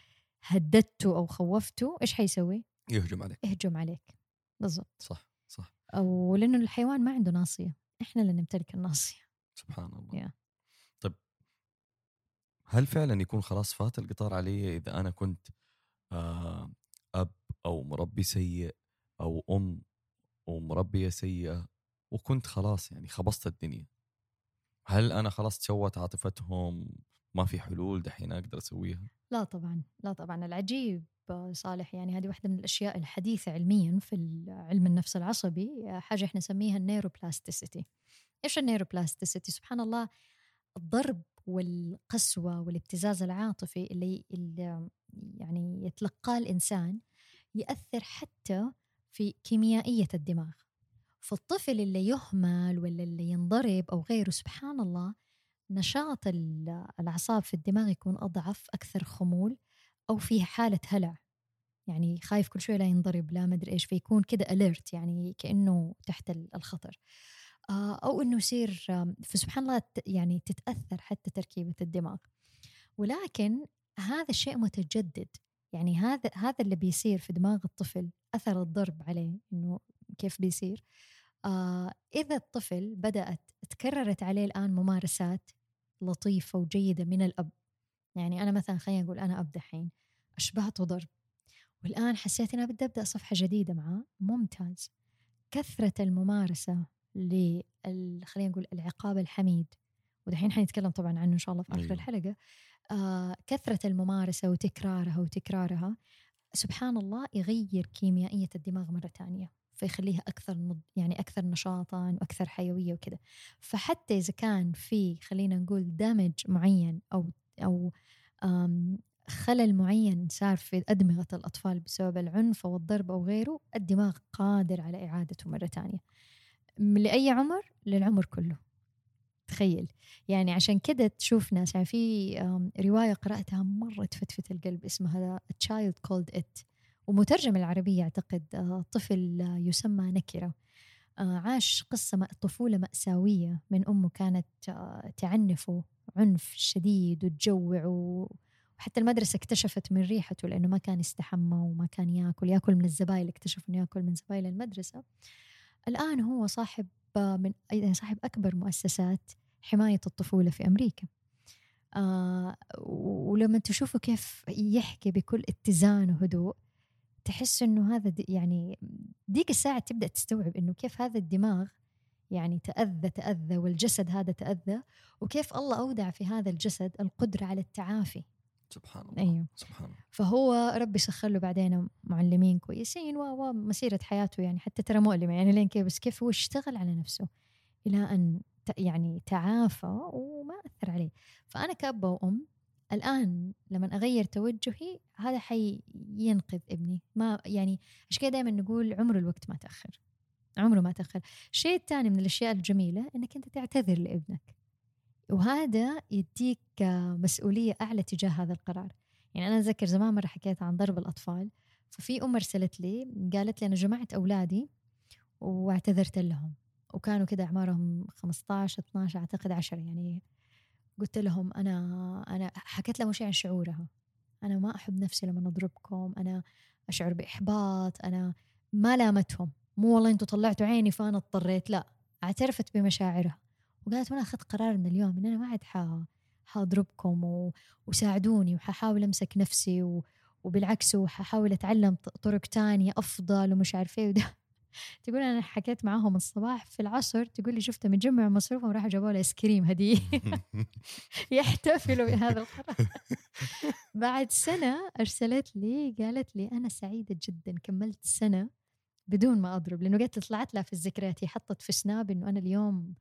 هددته أو خوفته إيش حيسوي؟ يهجم عليك. يهجم عليك. بالضبط. صح صح. أو لأنه الحيوان ما عنده ناصية. إحنا اللي نمتلك الناصية. سبحان الله. Yeah. هل فعلا يكون خلاص فات القطار علي إذا أنا كنت آه أب أو مربي سيء أو أم ومربيه سيئة وكنت خلاص يعني خبصت الدنيا؟ هل أنا خلاص تشوهت عاطفتهم ما في حلول دحين أقدر أسويها؟ لا طبعا لا طبعا. العجيب صالح يعني هذه واحدة من الأشياء الحديثة علميا في علم النفس العصبي. حاجة إحنا نسميها الـ neuroplasticity إيش الـ neuroplasticity سبحان الله الضرب والقسوة والابتزاز العاطفي اللي, اللي يعني يتلقاه الإنسان يأثر حتى في كيميائية الدماغ. فالطفل اللي يهمل ولا اللي ينضرب أو غيره سبحان الله نشاط ال- الأعصاب في الدماغ يكون أضعف أكثر خمول أو في حالة هلع. يعني خايف كل شوية لا ينضرب لا مدري إيش فيكون كده اليرت يعني كأنه تحت الخطر. آه، أو إنه يصير فسبحان الله يعني تتأثر حتى تركيبة الدماغ. ولكن هذا الشيء متجدد. يعني هذا هذا اللي بيصير في دماغ الطفل أثر الضرب عليه إنه كيف بيصير. آه إذا الطفل بدأت تكررت عليه الآن ممارسات لطيفة وجيدة من الأب. يعني أنا مثلا خلينا نقول أنا أب دحين اشبعت ضرب. والآن حسيت اني بدي أبدأ صفحة جديدة معاه. ممتاز. كثرة الممارسة ل خلينا نقول العقاب الحميد. ودحين حنتكلم طبعا عنه إن شاء الله في آخر أيوه. الحلقة. آه كثرة الممارسة وتكرارها وتكرارها سبحان الله يغير كيميائية الدماغ مرة ثانية فيخليها أكثر يعني أكثر نشاطا وأكثر حيوية وكذا. فحتى إذا كان في خلينا نقول دامج معين أو أو خلل معين صار في أدمغة الأطفال بسبب العنف أو الضرب أو غيره الدماغ قادر على إعادته مرة ثانية لأي عمر؟ للعمر كله. تخيل. يعني عشان كده تشوف ناس يعني في رواية قرأتها مرة تفتفت القلب اسمها A Child Called It ومترجم العربية أعتقد آه، طفل يسمى نكرة. آه، عاش قصة طفولة مأساوية من أمه كانت آه، تعنفه عنف شديد وتجوع وحتى المدرسة اكتشفت من ريحته لأنه ما كان يستحمى وما كان ياكل. ياكل من الزبايل اكتشف إنه ياكل من زبايل المدرسة. الآن هو صاحب من يعني صاحب أكبر مؤسسات حماية الطفولة في أمريكا. آه ولما تشوفوا كيف يحكي بكل اتزان وهدوء تحس إنه هذا يعني ديك الساعة تبدأ تستوعب إنه كيف هذا الدماغ يعني تأذى تأذى والجسد هذا تأذى وكيف الله أودع في هذا الجسد القدرة على التعافي. سبحان الله أيوه. سبحان الله. فهو ربي سخر له بعدين معلمين كويسين ومسيرة حياته يعني حتى ترى مؤلمة يعني لين كيف بس كيف هو اشتغل على نفسه إلى أن يعني تعافى وما أثر عليه. فأنا كأب وأم الآن لما أغير توجهي هذا حينقذ ابني. ما يعني عشان كذا دائما نقول؟ عمر الوقت ما تأخر. عمره ما تأخر. الشيء الثاني من الأشياء الجميلة أنك أنت تعتذر لابنك. وهذا يديك مسؤولية أعلى تجاه هذا القرار. يعني أنا أتذكر زمان مرة حكيت عن ضرب الأطفال ففي أم أرسلت لي قالت لي أنا جمعت أولادي واعتذرت لهم وكانوا كده أعمارهم 15 12 أعتقد 10 يعني قلت لهم أنا أنا حكيت لهم شيء عن شعورها. أنا ما أحب نفسي لما أضربكم أنا أشعر بإحباط أنا ما لامتهم. مو والله أنتم طلعتوا عيني فأنا اضطريت لا اعترفت بمشاعرها. وقالت وأنا أخذت قرار من اليوم إن أنا ما عاد حاضربكم و... وساعدوني وححاول أمسك نفسي و... وبالعكس وححاول أتعلم طرق تانية أفضل ومش عارفه إيه. وده تقول أنا حكيت معاهم الصباح في العصر تقول لي شفته مجمع مصروفهم راحوا جابوا له آيس كريم هدية. يحتفلوا بهذا القرار. بعد سنة أرسلت لي قالت لي أنا سعيدة جدا كملت سنة بدون ما أضرب لأنه قلت طلعت لها في الذكريات هي حطت في سناب إنه أنا اليوم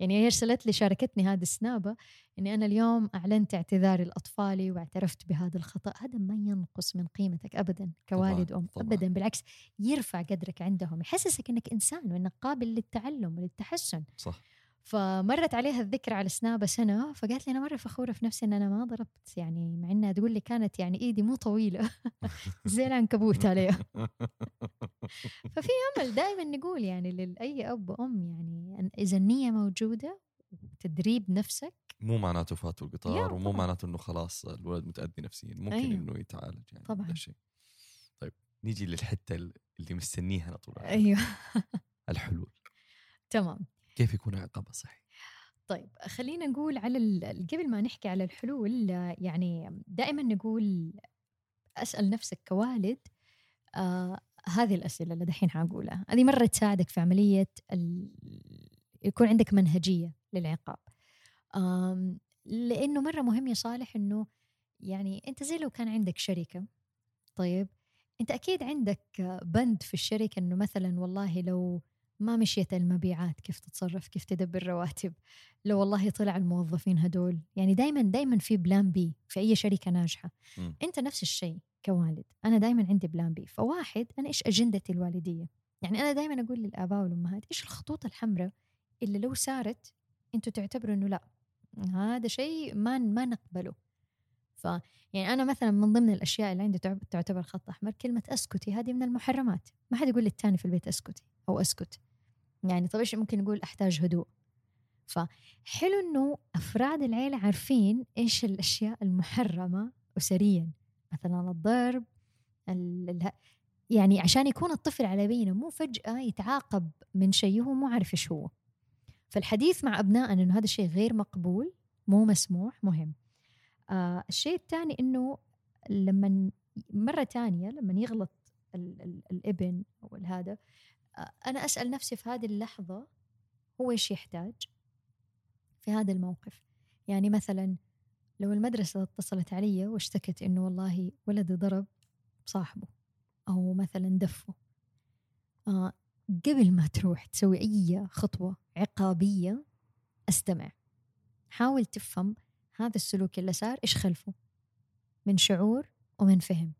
يعني هي ارسلت لي شاركتني هذه السنابة إني أنا اليوم أعلنت اعتذاري لأطفالي واعترفت بهذا الخطأ هذا ما ينقص من قيمتك ابدا كوالد طبعًا. ام طبعًا. ابدا بالعكس يرفع قدرك عندهم يحسسك إنك إنسان وإنك قابل للتعلم وللتحسن صح فمرت عليها الذكرى على سنابة سنة فقالت لي أنا مرة فخورة في نفسي إن أنا ما ضربت يعني مع إنها تقول لي كانت يعني إيدي مو طويلة. زي العنكبوت عليها. ففي أمل دائما نقول يعني لأي أب وأم يعني إذا النية موجودة تدريب نفسك مو معناته فاتوا القطار ومو معناته إنه خلاص الولد متأذي نفسيا ممكن أيوه. إنه يتعالج يعني طبعا. شيء طيب نيجي للحتة اللي مستنيها أنا طول أيوه. الحلول. تمام. كيف يكون عقابها صحي؟ طيب خلينا نقول على قبل ما نحكي على الحلول يعني دائما نقول أسأل نفسك كوالد آه هذه الأسئلة اللي دحين حقولها هذه مرة تساعدك في عملية. يكون عندك منهجية للعقاب آم لأنه مرة مهم يا صالح إنه يعني أنت زي لو كان عندك شركة طيب أنت أكيد عندك بند في الشركة إنه مثلا والله لو ما مشيت المبيعات كيف تتصرف كيف تدبر رواتب لو والله طلع الموظفين هدول. يعني دائما دائما في بلان بي في أي شركة ناجحة. م. أنت نفس الشيء كوالد. أنا دائما عندي plan B فواحد أنا إيش أجندتي الوالدية؟ يعني أنا دائما أقول للآباء والأمهات إيش الخطوط الحمراء اللي لو صارت أنتوا تعتبروا إنه لا هذا شيء ما ما نقبله. ف يعني أنا مثلا من ضمن الأشياء اللي عندي تعتبر خط أحمر كلمة أسكتي هذه من المحرمات. ما حد يقول للتاني في البيت أسكتي أو أسكت. يعني طب إيش ممكن نقول أحتاج هدوء. فحلو إنه أفراد العيلة عارفين إيش الأشياء المحرمة اسريا. مثلا الضرب ال- ال- يعني عشان يكون الطفل على بينه مو فجأة يتعاقب من شيء هو مو عارف إيش هو. فالحديث مع أبنائنا إنه هذا الشيء غير مقبول مو مسموح مهم. آه الشيء الثاني إنه لما مرة ثانية لما يغلط ال ال الإبن أو هذا آه أنا أسأل نفسي في هذه اللحظة هو إيش يحتاج في هذا الموقف؟ يعني مثلا لو المدرسة اتصلت علي واشتكت إنه والله ولدي ضرب صاحبه أو مثلا دفه آه قبل ما تروح تسوي أي خطوة عقابية أستمع. حاول تفهم هذا السلوك اللي صار إيش خلفه؟ من شعور ومن فهم.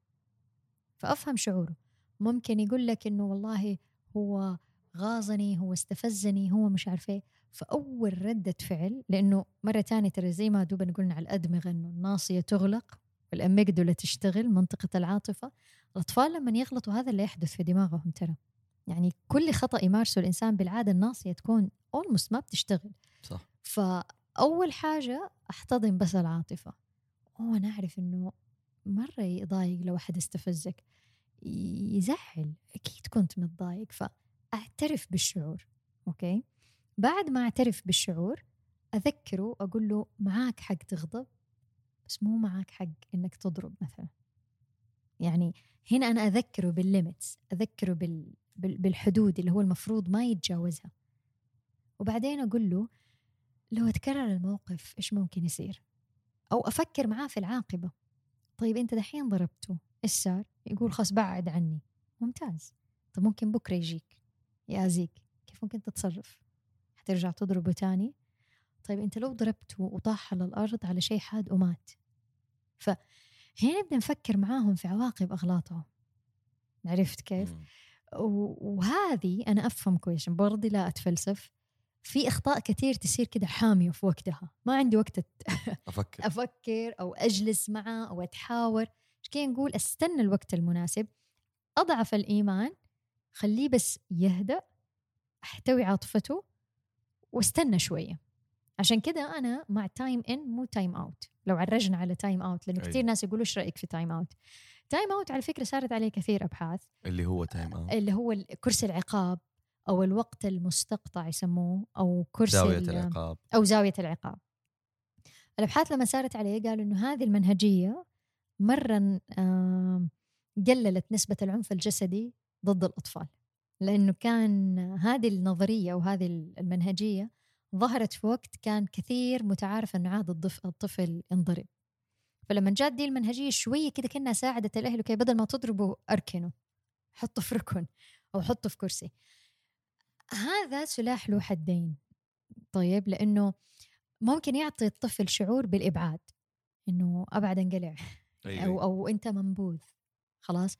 فأفهم شعوره. ممكن يقول لك إنه والله هو غاظني هو استفزني هو مش عارف إيه. فأول ردة فعل لأنه مرة تانية ترى زي ما دوبنا قلنا على الأدمغة إنه الناصية تغلق والأميجدولا تشتغل منطقة العاطفة. الأطفال لما يغلطوا هذا اللي يحدث في دماغهم ترى. يعني كل خطأ يمارسه الإنسان بالعادة الناصية تكون أولموست ما بتشتغل. صح. فأول حاجة أحتضن بس العاطفة. أوه أنا أعرف إنه مرة يضايق لو أحد استفزك. يزعل. أكيد كنت متضايق. فأعترف بالشعور okay؟ بعد ما أعترف بالشعور أذكره أقول له معاك حق تغضب بس مو معاك حق إنك تضرب مثلا. يعني هنا أنا أذكره بالـ limits أذكره. بال... بالحدود اللي هو المفروض ما يتجاوزها. وبعدين أقول له لو تكرر الموقف إيش ممكن يصير؟ أو أفكر معاه في العاقبة. طيب أنت دحين ضربته إيش صار؟ يقول خلاص بعد عني. ممتاز. طب ممكن بكرة يجيك. يأذيك كيف ممكن تتصرف؟ حترجع تضربه تاني. طيب أنت لو ضربته وطاح على الأرض على شيء حاد ومات. فهنا بدنا نفكر معاهم في عواقب أغلاطهم. عرفت كيف؟ وهذه أنا أفهم كويس برضي لا أتفلسف. في أخطاء كثير تصير كده حامية في وقتها. ما عندي وقت أت- أفكر. أفكر أو أجلس معه أو أتحاور. كده نقول أستنى الوقت المناسب أضعف الإيمان خليه بس يهدأ أحتوي عاطفته واستنى شوية. عشان كده أنا مع time in مو time out لو عرجنا على time out لأنه أيوة. كثير ناس يقولوا إيش رأيك في time out time out على فكرة صارت عليه كثير أبحاث. اللي هو time out اللي هو كرسي العقاب. أو الوقت المستقطع يسموه أو كرسي زاوية ال- العقاب. أو زاوية العقاب. الأبحاث لما صارت عليه قالوا إنه هذه المنهجية مرة قللت نسبة العنف الجسدي ضد الأطفال. لأنه كان هذه النظرية وهذه المنهجية ظهرت في وقت كان كثير متعارف أنه عاد الطفل ينضرب. فلما جات دي المنهجية شوية كده كأنها ساعدت الأهل كي بدل ما تضربوا أركنه حطه في ركن أو حطه في كرسي. هذا سلاح له حدين. طيب لأنه ممكن يعطي الطفل شعور بالإبعاد إنه أبعد انقلع أيوة. أو أو أنت منبوذ خلاص؟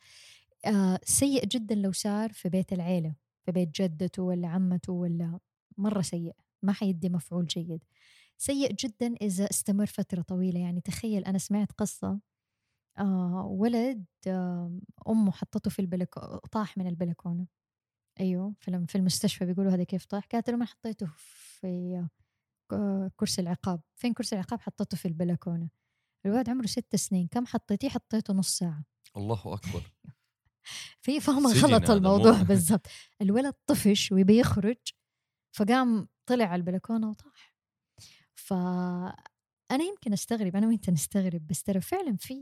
آه سيء جدا لو صار في بيت العيلة في بيت جدته ولا عمته ولا مرة سيء ما حيدي مفعول جيد. سيء جدا إذا استمر فترة طويلة يعني تخيل أنا سمعت قصة آه ولد آه أمه حطته في البلكونة طاح من البلكونة. أيوه في الم- في المستشفى بيقولوا هذا كيف طاح قالت له ما حطيته في كرسي العقاب. فين كرسي العقاب؟ حطيته في البلكونة. الولد عمره ست سنين. كم حطيتيه؟ حطيته نص ساعة. الله أكبر. في سجن غلط الموضوع مو- بالضبط. الولد طفش ويبي يخرج فقام طلع على البلكونة وطاح. فأنا يمكن أستغرب أنا وأنت نستغرب بس ترى فعلا في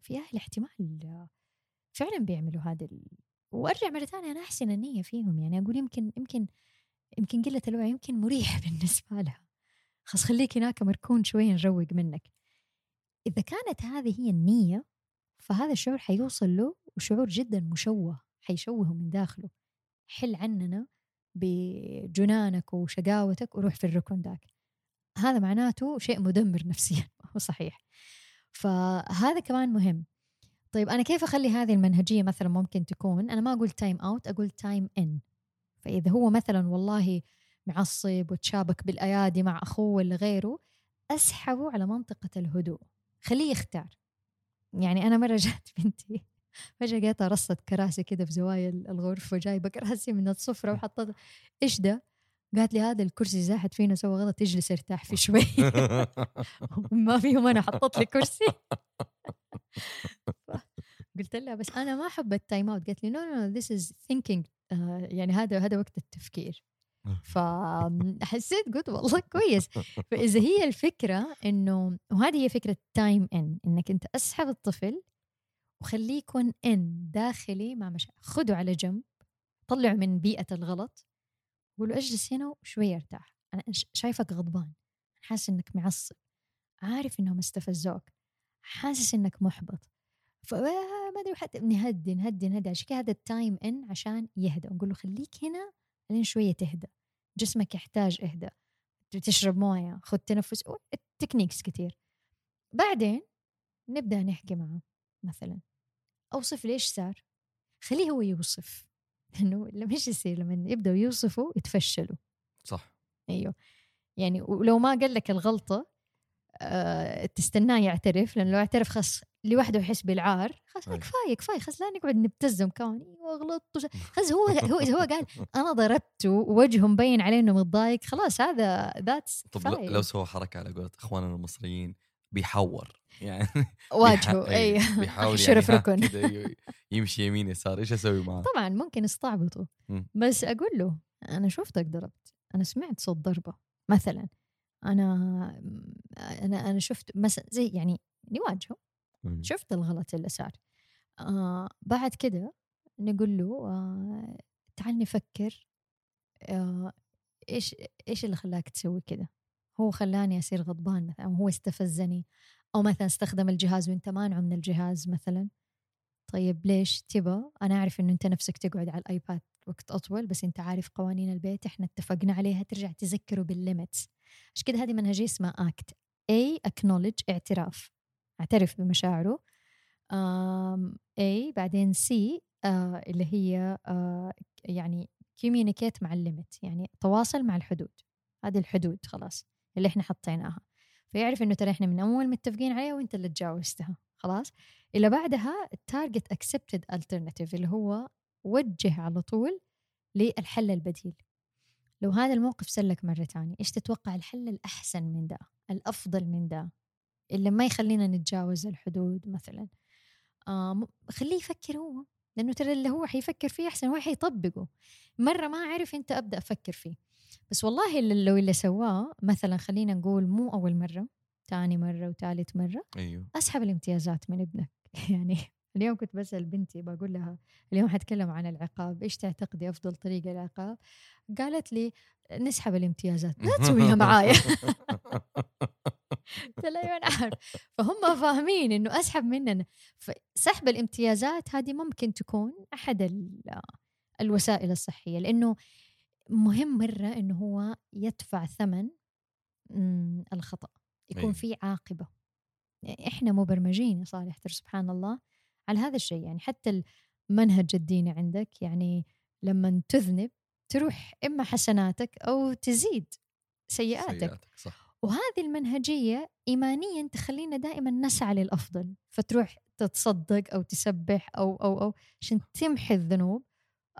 في أهل احتمال فعلا بيعملوا هذا ال... وأرجع مرة ثانية أنا أحسن النية فيهم يعني أقول يمكن يمكن يمكن قلة الوعي يمكن مريح بالنسبة لها. خلاص خليك هناك مركون شوية نروق منك. إذا كانت هذه هي النية فهذا الشعور حيوصل له وشعور جدا مشوه حيشوهه من داخله. حل عننا بجنانك وشقاوتك وروح في الركن ذاك. هذا معناته شيء مدمر نفسيا هو صحيح. فهذا كمان مهم. طيب أنا كيف أخلي هذه المنهجية مثلا ممكن تكون؟ أنا ما أقول time out أقول time in فإذا هو مثلا والله معصب وتشابك بالأيادي مع أخوه ولا غيره أسحبه على منطقة الهدوء. خليه يختار. يعني أنا مرة جات بنتي فجأة لقيتها رصت كراسي كده في زوايا الغرفه جايبه كراسي من السفره وحطت إيش ده؟ قالت لي هذا الكرسي إذا أحد فينا سوى غلط اجلس ارتاح فيه شوي. ما فيهم أنا حطت لي كرسي. قلت لها بس أنا ما أحب الـ time out قالت لي no no this is thinking يعني هذا هذا وقت التفكير. فحسيت قلت والله كويس. فإذا هي الفكرة إنه وهذه هي فكرة time in إنك أنت أسحب الطفل وخليه يكون ان داخلي مع مشاعر خده على جنب طلعه من بيئة الغلط قول له اجلس هنا وشوي ارتاح. أنا شايفك غضبان. حاسس إنك معصب. عارف إنهم استفزوك. حاسس إنك محبط. فما ادري حتى نهدي نهدي نهدي. عشان كذا هذا التايم ان عشان يهدى. نقول له خليك هنا لين شوية تهدى. جسمك يحتاج إهدى. تشرب موية خذ تنفس. الـ techniques كثير بعدين نبدأ نحكي معه مثلا. أوصف ليش صار؟ خليه هو يوصف. لأنه لما إيش يصير؟ لما يبدأوا يوصفوا يتفشلوا. صح. أيوه. يعني ولو ما قال لك الغلطة أه تستناه يعترف. لأنه لو اعترف خلاص لوحده يحس بالعار خلاص كفاية كفاية خلاص لا نقعد نبتزهم كمان أيوه غلطت خلاص هو هو اذا هو قال أنا ضربته ووجهه مبين عليه إنه متضايق خلاص هذا that's طب لو سوى حركة على قولة إخواننا المصريين بيحور يعني واجهه اي بيحاول شرف يعني ركن. يمشي يمين يسار إيش أسوي معاه؟ طبعا ممكن يستعبطوا بس أقول له أنا شفتك ضربت أنا سمعت صوت ضربة مثلا أنا أنا أنا شفت مثلا زي يعني نواجهه. شفت الغلط اللي صار. آه بعد كده نقول له آه تعال نفكر آه إيش إيش اللي خلاك تسوي كده؟ هو خلاني أصير غضبان مثلا هو استفزني أو مثلا استخدم الجهاز وأنت مانعه من الجهاز مثلا. طيب ليش؟ تبى أنا أعرف إنه أنت نفسك تقعد على الـ iPad وقت أطول بس أنت عارف قوانين البيت إحنا اتفقنا عليها ترجع تذكره بالـ limits عشان كده؟ هذه منهجية اسمها ACT A acknowledge اعتراف. أعترف بمشاعره. A بعدين C آه اللي هي آه يعني communicate مع الـ limit يعني تواصل مع الحدود. هذه الحدود خلاص اللي إحنا حطيناها. فيعرف إنه ترى إحنا من أول متفقين عليها وإنت اللي تجاوزتها خلاص؟ اللي بعدها الـ target accepted alternative اللي هو وجه على طول للحل البديل. لو هذا الموقف سلك مرة ثانية إيش تتوقع الحل الأحسن من ده؟ الأفضل من ده؟ اللي ما يخلينا نتجاوز الحدود مثلا. آه خليه يفكر هو لأنه ترى اللي هو حيفكر فيه أحسن هو حيطبقه مرة ما أعرف أنت أبدأ أفكر فيه. بس والله اللي لو اللي سواه مثلا خلينا نقول مو أول مرة ثاني مرة وثالث مرة أيوه. أسحب الامتيازات من ابنك. يعني اليوم كنت بسأل بنتي بقول لها اليوم حتكلم عن العقاب إيش تعتقدي أفضل طريقة للعقاب؟ قالت لي نسحب الامتيازات لا تسويها معايا. قلت لها أيوه أنا عارف. فهم فاهمين إنه أسحب مننا. فسحب الامتيازات هذه ممكن تكون أحد الوسائل الصحية لأنه مهم مرة إنه هو يدفع ثمن الخطأ يكون أيوة. في عاقبة. إحنا مبرمجين يا صالح سبحان الله. على هذا الشيء. يعني حتى المنهج الديني عندك يعني لما تذنب تروح إما حسناتك أو تزيد سيئاتك, سيئاتك صح. وهذه المنهجية ايمانيا تخلينا دائما نسعى للأفضل. فتروح تتصدق أو تسبح أو أو أو عشان تمحي الذنوب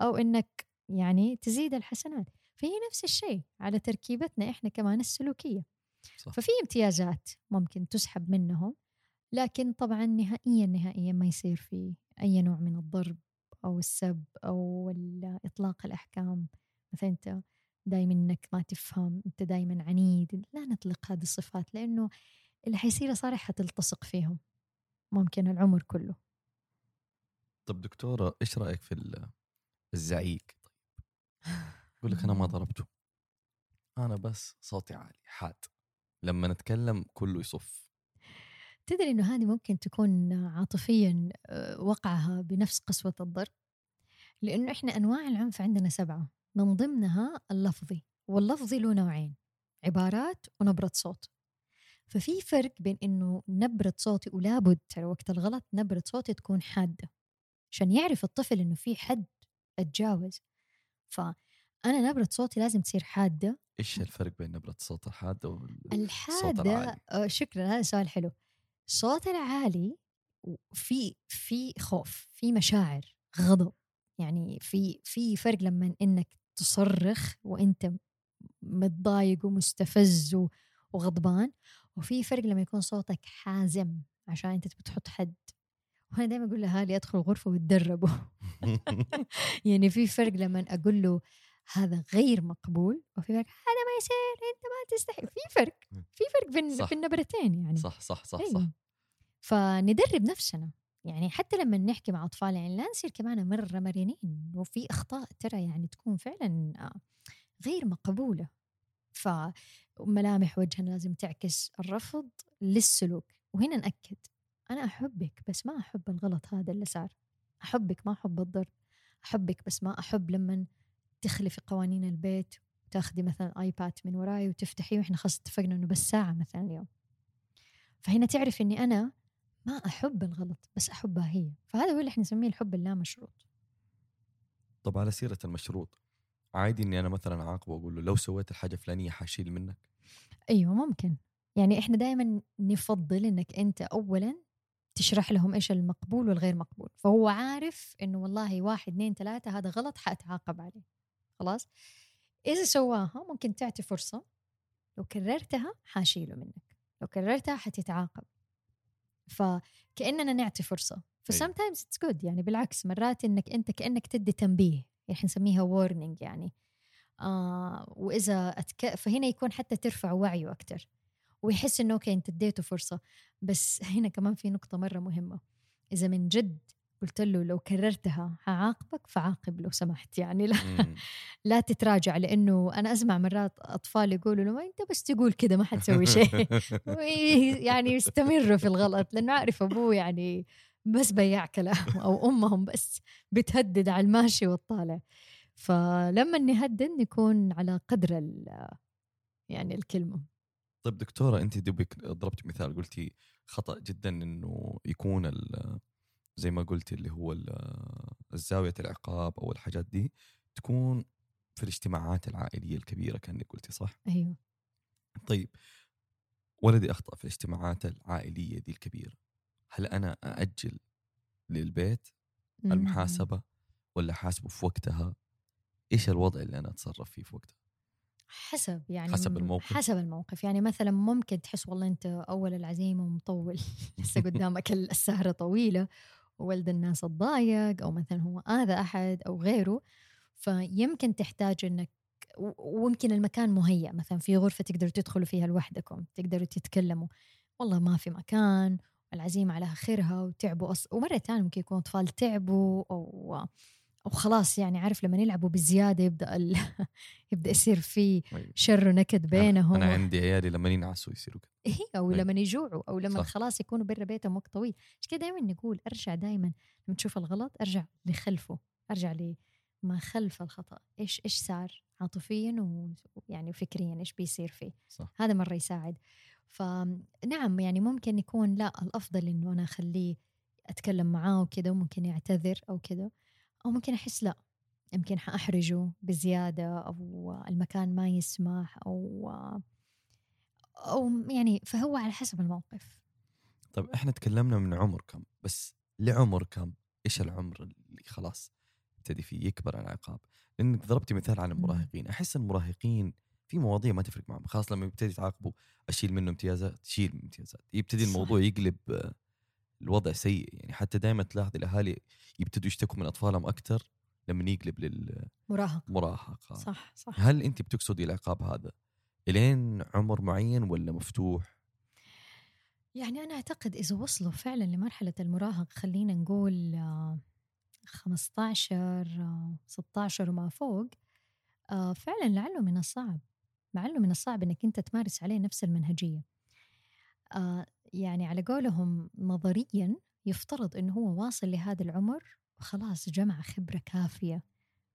أو إنك يعني تزيد الحسنات. فهي نفس الشيء على تركيبتنا إحنا كمان السلوكية. صح. ففي امتيازات ممكن تسحب منهم. لكن طبعا نهائيا نهائيا ما يصير في أي نوع من الضرب أو السب أو اطلاق الأحكام. مثلا أنت دائما إنك ما تفهم أنت دائما عنيد لا نطلق هذه الصفات لأنه اللي حيصير صالح حتلتصق فيهم ممكن العمر كله. طب دكتورة إيش رأيك في الزعيق؟ يقول لك أنا ما ضربته. أنا بس صوتي عالي حاد. لما نتكلم كله يصف. تدري إنه هذه ممكن تكون عاطفيا آه، وقعها بنفس قسوة الضرب؟ لأنه إحنا أنواع العنف عندنا سبعة من ضمنها اللفظي واللفظي له نوعين عبارات ونبرة صوت. ففي فرق بين إنه نبرة صوتي ولابد ترى وقت الغلط نبرة صوتي تكون حادة عشان يعرف الطفل إنه في حد أتجاوز. فأنا نبرة صوتي لازم تصير حادة. إيش الفرق بين نبرة الصوت الحادة والصوت الحادة العالي؟ آه، شكرا هذا سؤال حلو. الصوت العالي في في خوف في مشاعر غضب. يعني في في فرق لما إنك تصرخ وإنت متضايق ومستفز وغضبان وفي فرق لما يكون صوتك حازم عشان إنت بتحط حد. وأنا دائما أقول لأهالي أدخلوا غرفه وتدربوا. يعني في فرق لما أقول له هذا غير مقبول وفي فرق هذا ما يصير أنت ما تستحي في فرق في فرق بين صح. بين النبرتين يعني. صح صح صح أيوة. صح. فندرب نفسنا يعني حتى لما نحكي مع أطفال يعني لا نصير كمان مرة مرنين وفي أخطاء ترى يعني تكون فعلا آه، غير مقبولة. فملامح وجهنا لازم تعكس الرفض للسلوك. وهنا نأكد أنا أحبك بس ما أحب الغلط هذا اللي صار. أحبك ما أحب الضرب. أحبك بس ما أحب لما تخلفي قوانين البيت وتاخذي مثلا ايباد من وراي وتفتحيه وإحنا خلاص اتفقنا إنه بس ساعة مثلا اليوم. فهنا تعرف إني أنا ما أحب الغلط بس أحبها هي. فهذا هو اللي إحنا نسميه الحب اللامشروط. طب على سيرة المشروط عادي إني أنا مثلا أعاقبه وأقول له لو سويت الحاجة الفلانية حاشيل منك؟ أيوه ممكن. يعني إحنا دائما نفضل إنك أنت اولا تشرح لهم إيش المقبول والغير مقبول. فهو عارف إنه والله واحد اثنين ثلاثة هذا غلط حأتعاقب عليه. خلاص. إذا سواها ممكن تعطي فرصة لو كررتها حاشيله منك لو كررتها حتتعاقب. فكأننا نعطي فرصة. ف sometimes it's good يعني بالعكس مرات إنك أنت كأنك تدي تنبيه إحنا نسميها warning يعني. آه وإذا أتك... فهنا يكون حتى ترفع وعيه أكثر ويحس إنه okay أنت اديته فرصة. بس هنا كمان في نقطة مرة مهمة. إذا من جد قلت له لو كررتها حعاقبك فعاقب لو سمحت. يعني لا. لا تتراجع لأنه أنا أسمع مرات أطفال يقولوا له ما أنت بس تقول كذا ما حتسوي شيء. يعني يستمروا في الغلط لأنه عارف أبوه يعني بس بياع كلام أو أمهم بس بتهدد على الماشي والطالع. فلما نهدد نكون على قدر يعني الكلمة. طيب دكتورة أنت دوبك ضربتي مثال قلتي خطأ جدا إنه يكون ال- زي ما قلتي اللي هو ال- الزاوية العقاب أو الحاجات دي تكون في الاجتماعات العائلية الكبيرة كأنك قلتي صح؟ أيوه طيب ولدي أخطأ في الاجتماعات العائلية دي الكبيرة هل أنا أأجل للبيت. المحاسبة ولا حاسبه في وقتها؟ إيش الوضع اللي أنا أتصرف فيه في وقتها؟ حسب يعني حسب الموقف؟ حسب الموقف يعني مثلا ممكن تحس والله أنت أول العزيمة ومطول لسه قدامك ال- السهرة طويلة وولد الناس اتضايق أو مثلا هو آذى أحد أو غيره فيمكن تحتاج إنك و- ويمكن المكان مهيأ. مثلا في غرفة تقدروا تدخلوا فيها لوحدكم تقدروا تتكلموا. والله ما في مكان العزيمه على آخرها وتعبوا أص... ومرة ثانية ممكن يكون أطفال تعبوا أو أو خلاص يعني عارف لما يلعبوا بزيادة يبدأ ال... يبدأ يصير في أيوة. شر ونكد بينهم أنا عندي عيالي لما ينعسوا يصيروا كذا هي أو أي. لما يجوعوا أو لما صح. خلاص يكونوا برا بيتهم وقت طويل. مش كده دائما نقول أرجع دائما لما تشوف الغلط أرجع لخلفه أرجع لما خلف الخطأ. إيش إيش صار عاطفيا ويعني وفكريا إيش بيصير فيه؟ صح. هذا مرة يساعد. فنعم يعني ممكن يكون لا الأفضل إنه أنا أخليه أتكلم معاه وكذا وممكن يعتذر أو كذا أو ممكن أحس لا يمكن حأحرجه بزيادة أو المكان ما يسمح أو أو يعني فهو على حسب الموقف. طيب إحنا تكلمنا من عمر كم بس لعمر كم؟ إيش العمر اللي خلاص يبتدي فيه يكبر العقاب؟ لأنك ضربتي مثال عن المراهقين أحس المراهقين في مواضيع ما تفرق معهم خلاص لما يبتدي تعاقبوا أشيل منه امتيازات شيل من امتيازات يبتدي صح. الموضوع يقلب الوضع سيء. يعني حتى دائما تلاحظ الأهالي يبتدوا يشتكوا من أطفالهم أكثر لما يقلب مراهق. للمراهقة. صح صح. هل أنت بتقصدي العقاب هذا إلين عمر معين ولا مفتوح؟ يعني أنا أعتقد إذا وصلوا فعلا لمرحلة المراهق خلينا نقول آه، 15 آه، 16 وما فوق آه، فعلا لعله من الصعب. لعله من الصعب إنك أنت تمارس عليه نفس المنهجية. آه، يعني على قولهم نظريا يفترض إنه هو واصل لهذا العمر وخلاص جمع خبرة كافية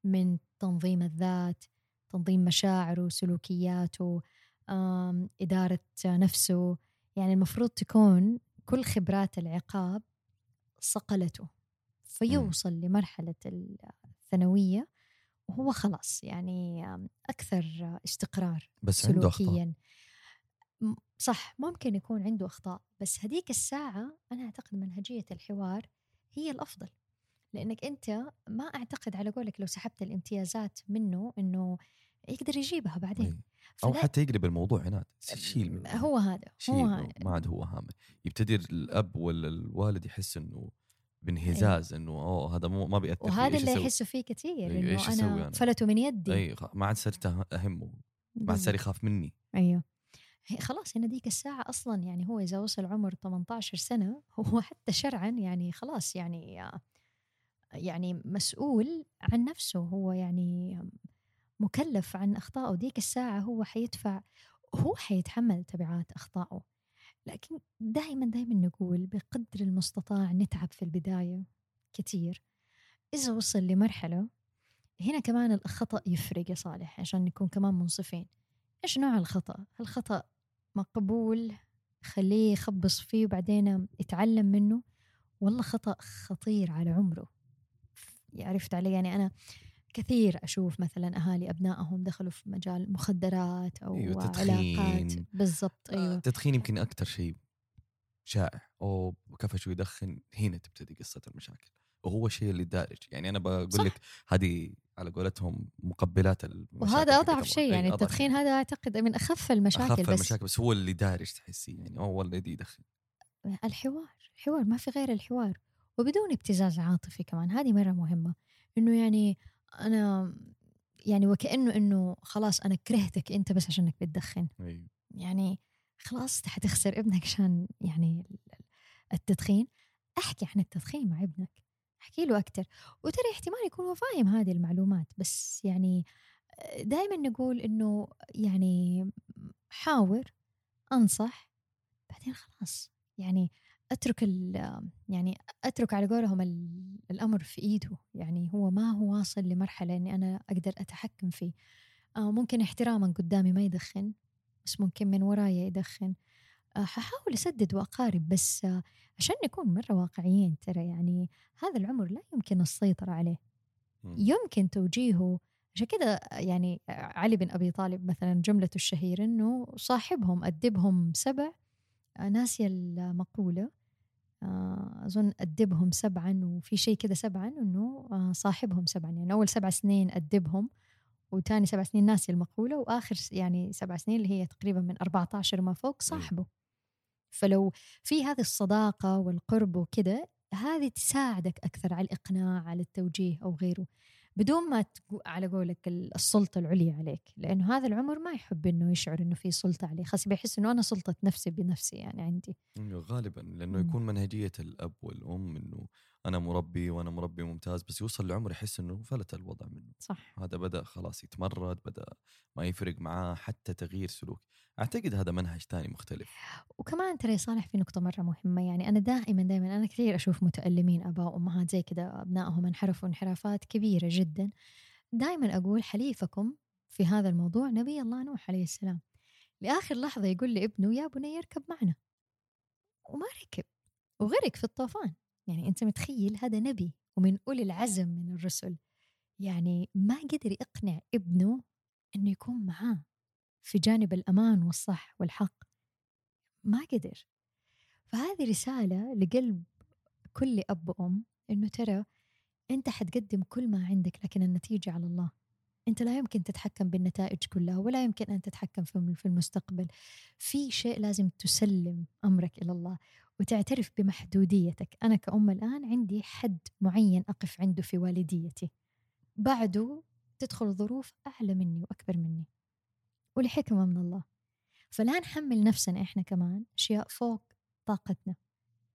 من تنظيم الذات تنظيم مشاعره وسلوكياته آم، إدارة نفسه. يعني المفروض تكون كل خبرات العقاب صقلته فيوصل لمرحلة الثانوية وهو خلاص يعني أكثر استقرار بس عنده سلوكيا. م- صح ممكن يكون عنده أخطاء بس هديك الساعة أنا أعتقد منهجية الحوار هي الأفضل لأنك أنت ما أعتقد على قولك لو سحبت الامتيازات منه إنه يقدر يجيبها بعدين إيه. أو حتى يقلب الموضوع عناد شيل. هو هذا هو. هذا. ما عاد هو هامل يبتدي الأب ولا الوالد يحس إنه بانهزاز إنه أوه هذا مو ما بيأثر فيه، وهذا اللي؟ يحسوا فيه كثير أيوة، إنه أنا أنا؟ فلتوا من يدي اي ما عاد صرت أه- أهمه ما عاد. صار يخاف مني أيوه خلاص هنا ديك الساعة أصلا يعني هو إذا وصل عمر 18 سنة هو حتى شرعا يعني خلاص يعني يعني مسؤول عن نفسه. هو يعني مكلف عن أخطائه. ديك الساعة هو حيدفع هو حيتحمل تبعات أخطائه. لكن دائما دائما نقول بقدر المستطاع نتعب في البداية كتير. إذا وصل لمرحلة هنا كمان الخطأ يفرق يا صالح عشان نكون كمان منصفين. إيش نوع الخطأ؟ الخطأ مقبول خليه يخبص فيه وبعدين يتعلم منه. والله خطأ خطير على عمره. عرفت علي؟ يعني أنا كثير أشوف مثلا أهالي أبنائهم دخلوا في مجال مخدرات أو أيوة، علاقات. تدخين. بالضبط آه، أيوة. التدخين يمكن أكثر شيء شائع. أو كفى شو يدخن؟ هنا تبتدي قصة المشاكل. وهو الشيء اللي دارج يعني أنا صح. بقول لك هذه على قولتهم مقبلات وهذا أبغى. شيء يعني أضعف التدخين. هذا أعتقد من أخف المشاكل أخف بس المشاكل بس هو اللي دارج تحسيه يعني هو الذي يدخن الحوار الحوار ما في غير الحوار وبدون ابتزاز عاطفي كمان هذه مرة مهمة إنه يعني أنا يعني وكأنه إنه خلاص أنا كرهتك أنت بس عشانك بتدخن أيوة. يعني خلاص حتخسر ابنك عشان يعني التدخين أحكي عن التدخين مع ابنك أحكي له أكثر وترى احتمال يكون هو فاهم هذه المعلومات بس يعني دائما نقول إنه يعني حاور أنصح بعدين خلاص. يعني أترك يعني أترك على قولهم ال- الأمر في إيده. يعني هو ما هو واصل لمرحلة إني أنا أقدر أتحكم فيه. آه ممكن احتراما قدامي ما يدخن بس ممكن من ورايا يدخن. آه، ححاول أسدد وأقارب بس عشان نكون مرة واقعيين ترى يعني هذا العمر لا يمكن السيطرة عليه. يمكن توجيهه عشان كذا يعني علي بن أبي طالب مثلا جملته الشهيرة أنه صاحبهم أدبهم سبع ناسية المقولة آه، أظن أدبهم سبعا وفي شيء كذا سبعا أنه آه، صاحبهم سبعا. يعني أول سبع سنين أدبهم وتاني سبع سنين ناسي المقولة وآخر يعني سبع سنين اللي هي تقريبا من 14 ما فوق صاحبه. فلو في هذه الصداقة والقرب وكذا هذه تساعدك أكثر على الإقناع على التوجيه أو غيره بدون ما تقو على قولك ال- السلطة العليا عليك لأنه هذا العمر ما يحب إنه يشعر إنه في سلطة عليه خاص بيحس إنه أنا سلطة نفسي بنفسي يعني عندي غالبا لأنه مم. يكون منهجية الأب والأم إنه أنا مربي وأنا مربي ممتاز بس يوصل لعمر يحس إنه فلت الوضع منه. صح. هذا بدأ خلاص يتمرد بدأ ما يفرق معاه حتى تغيير سلوك. أعتقد هذا منهج ثاني مختلف. وكمان ترى صالح في نقطة مرة مهمة يعني أنا دائما دائما أنا كثير أشوف متألمين آباء وأمهات زي كذا أبنائهم انحرفوا انحرافات كبيرة جدا. دائما أقول حليفكم في هذا الموضوع نبي الله نوح عليه السلام. لآخر لحظة يقول لابنه يا بني يركب معنا. وما ركب وغرق في الطوفان. يعني أنت متخيل هذا نبي ومن أولي العزم من الرسل. يعني ما قدر يقنع ابنه أنه يكون معاه في جانب الأمان والصح والحق. ما قدر. فهذه رسالة لقلب كل أب وأم إنه ترى أنت حتقدم كل ما عندك لكن النتيجة على الله. أنت لا يمكن تتحكم بالنتائج كلها ولا يمكن أن تتحكم في في المستقبل. في شيء لازم تسلم أمرك إلى الله. وتعترف بمحدوديتك. أنا كأم الآن عندي حد معين أقف عنده في والديتي. بعده تدخل ظروف أعلى مني وأكبر مني. ولحكمة من الله. فلا نحمل نفسنا إحنا كمان أشياء فوق طاقتنا.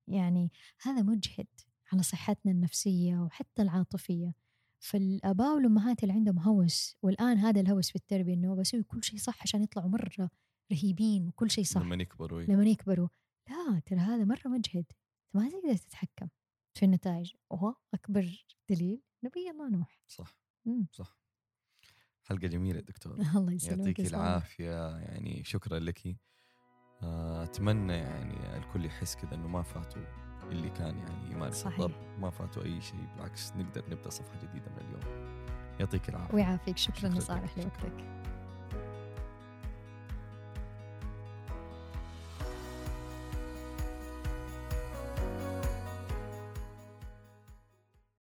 يعني هذا مجهد على صحتنا النفسية وحتى العاطفية. فالآباء والأمهات اللي عندهم هوس والآن هذا الهوس في التربية إنه بسوي كل شيء صح عشان يطلعوا مرة رهيبين وكل شيء صح. لما يكبروا. لما يكبروا. لا ترى هذا مرة مجهد. ما تقدر تتحكم في النتائج. وهو أكبر دليل نبي الله نوح. صح. مم. صح. حلقة جميلة دكتور. الله يسلمك يعطيك. العافية. يعني شكرا لك. آه، أتمنى يعني الكل يحس كذا إنه ما فاتوا اللي كان يعني يمارس. الضرب ما فاتوا أي شيء. بالعكس نقدر نبدأ صفحة جديدة من اليوم. يعطيك العافية. ويعافيك. شكرا شكراً يا لك. صالح شكراً. لوقتك.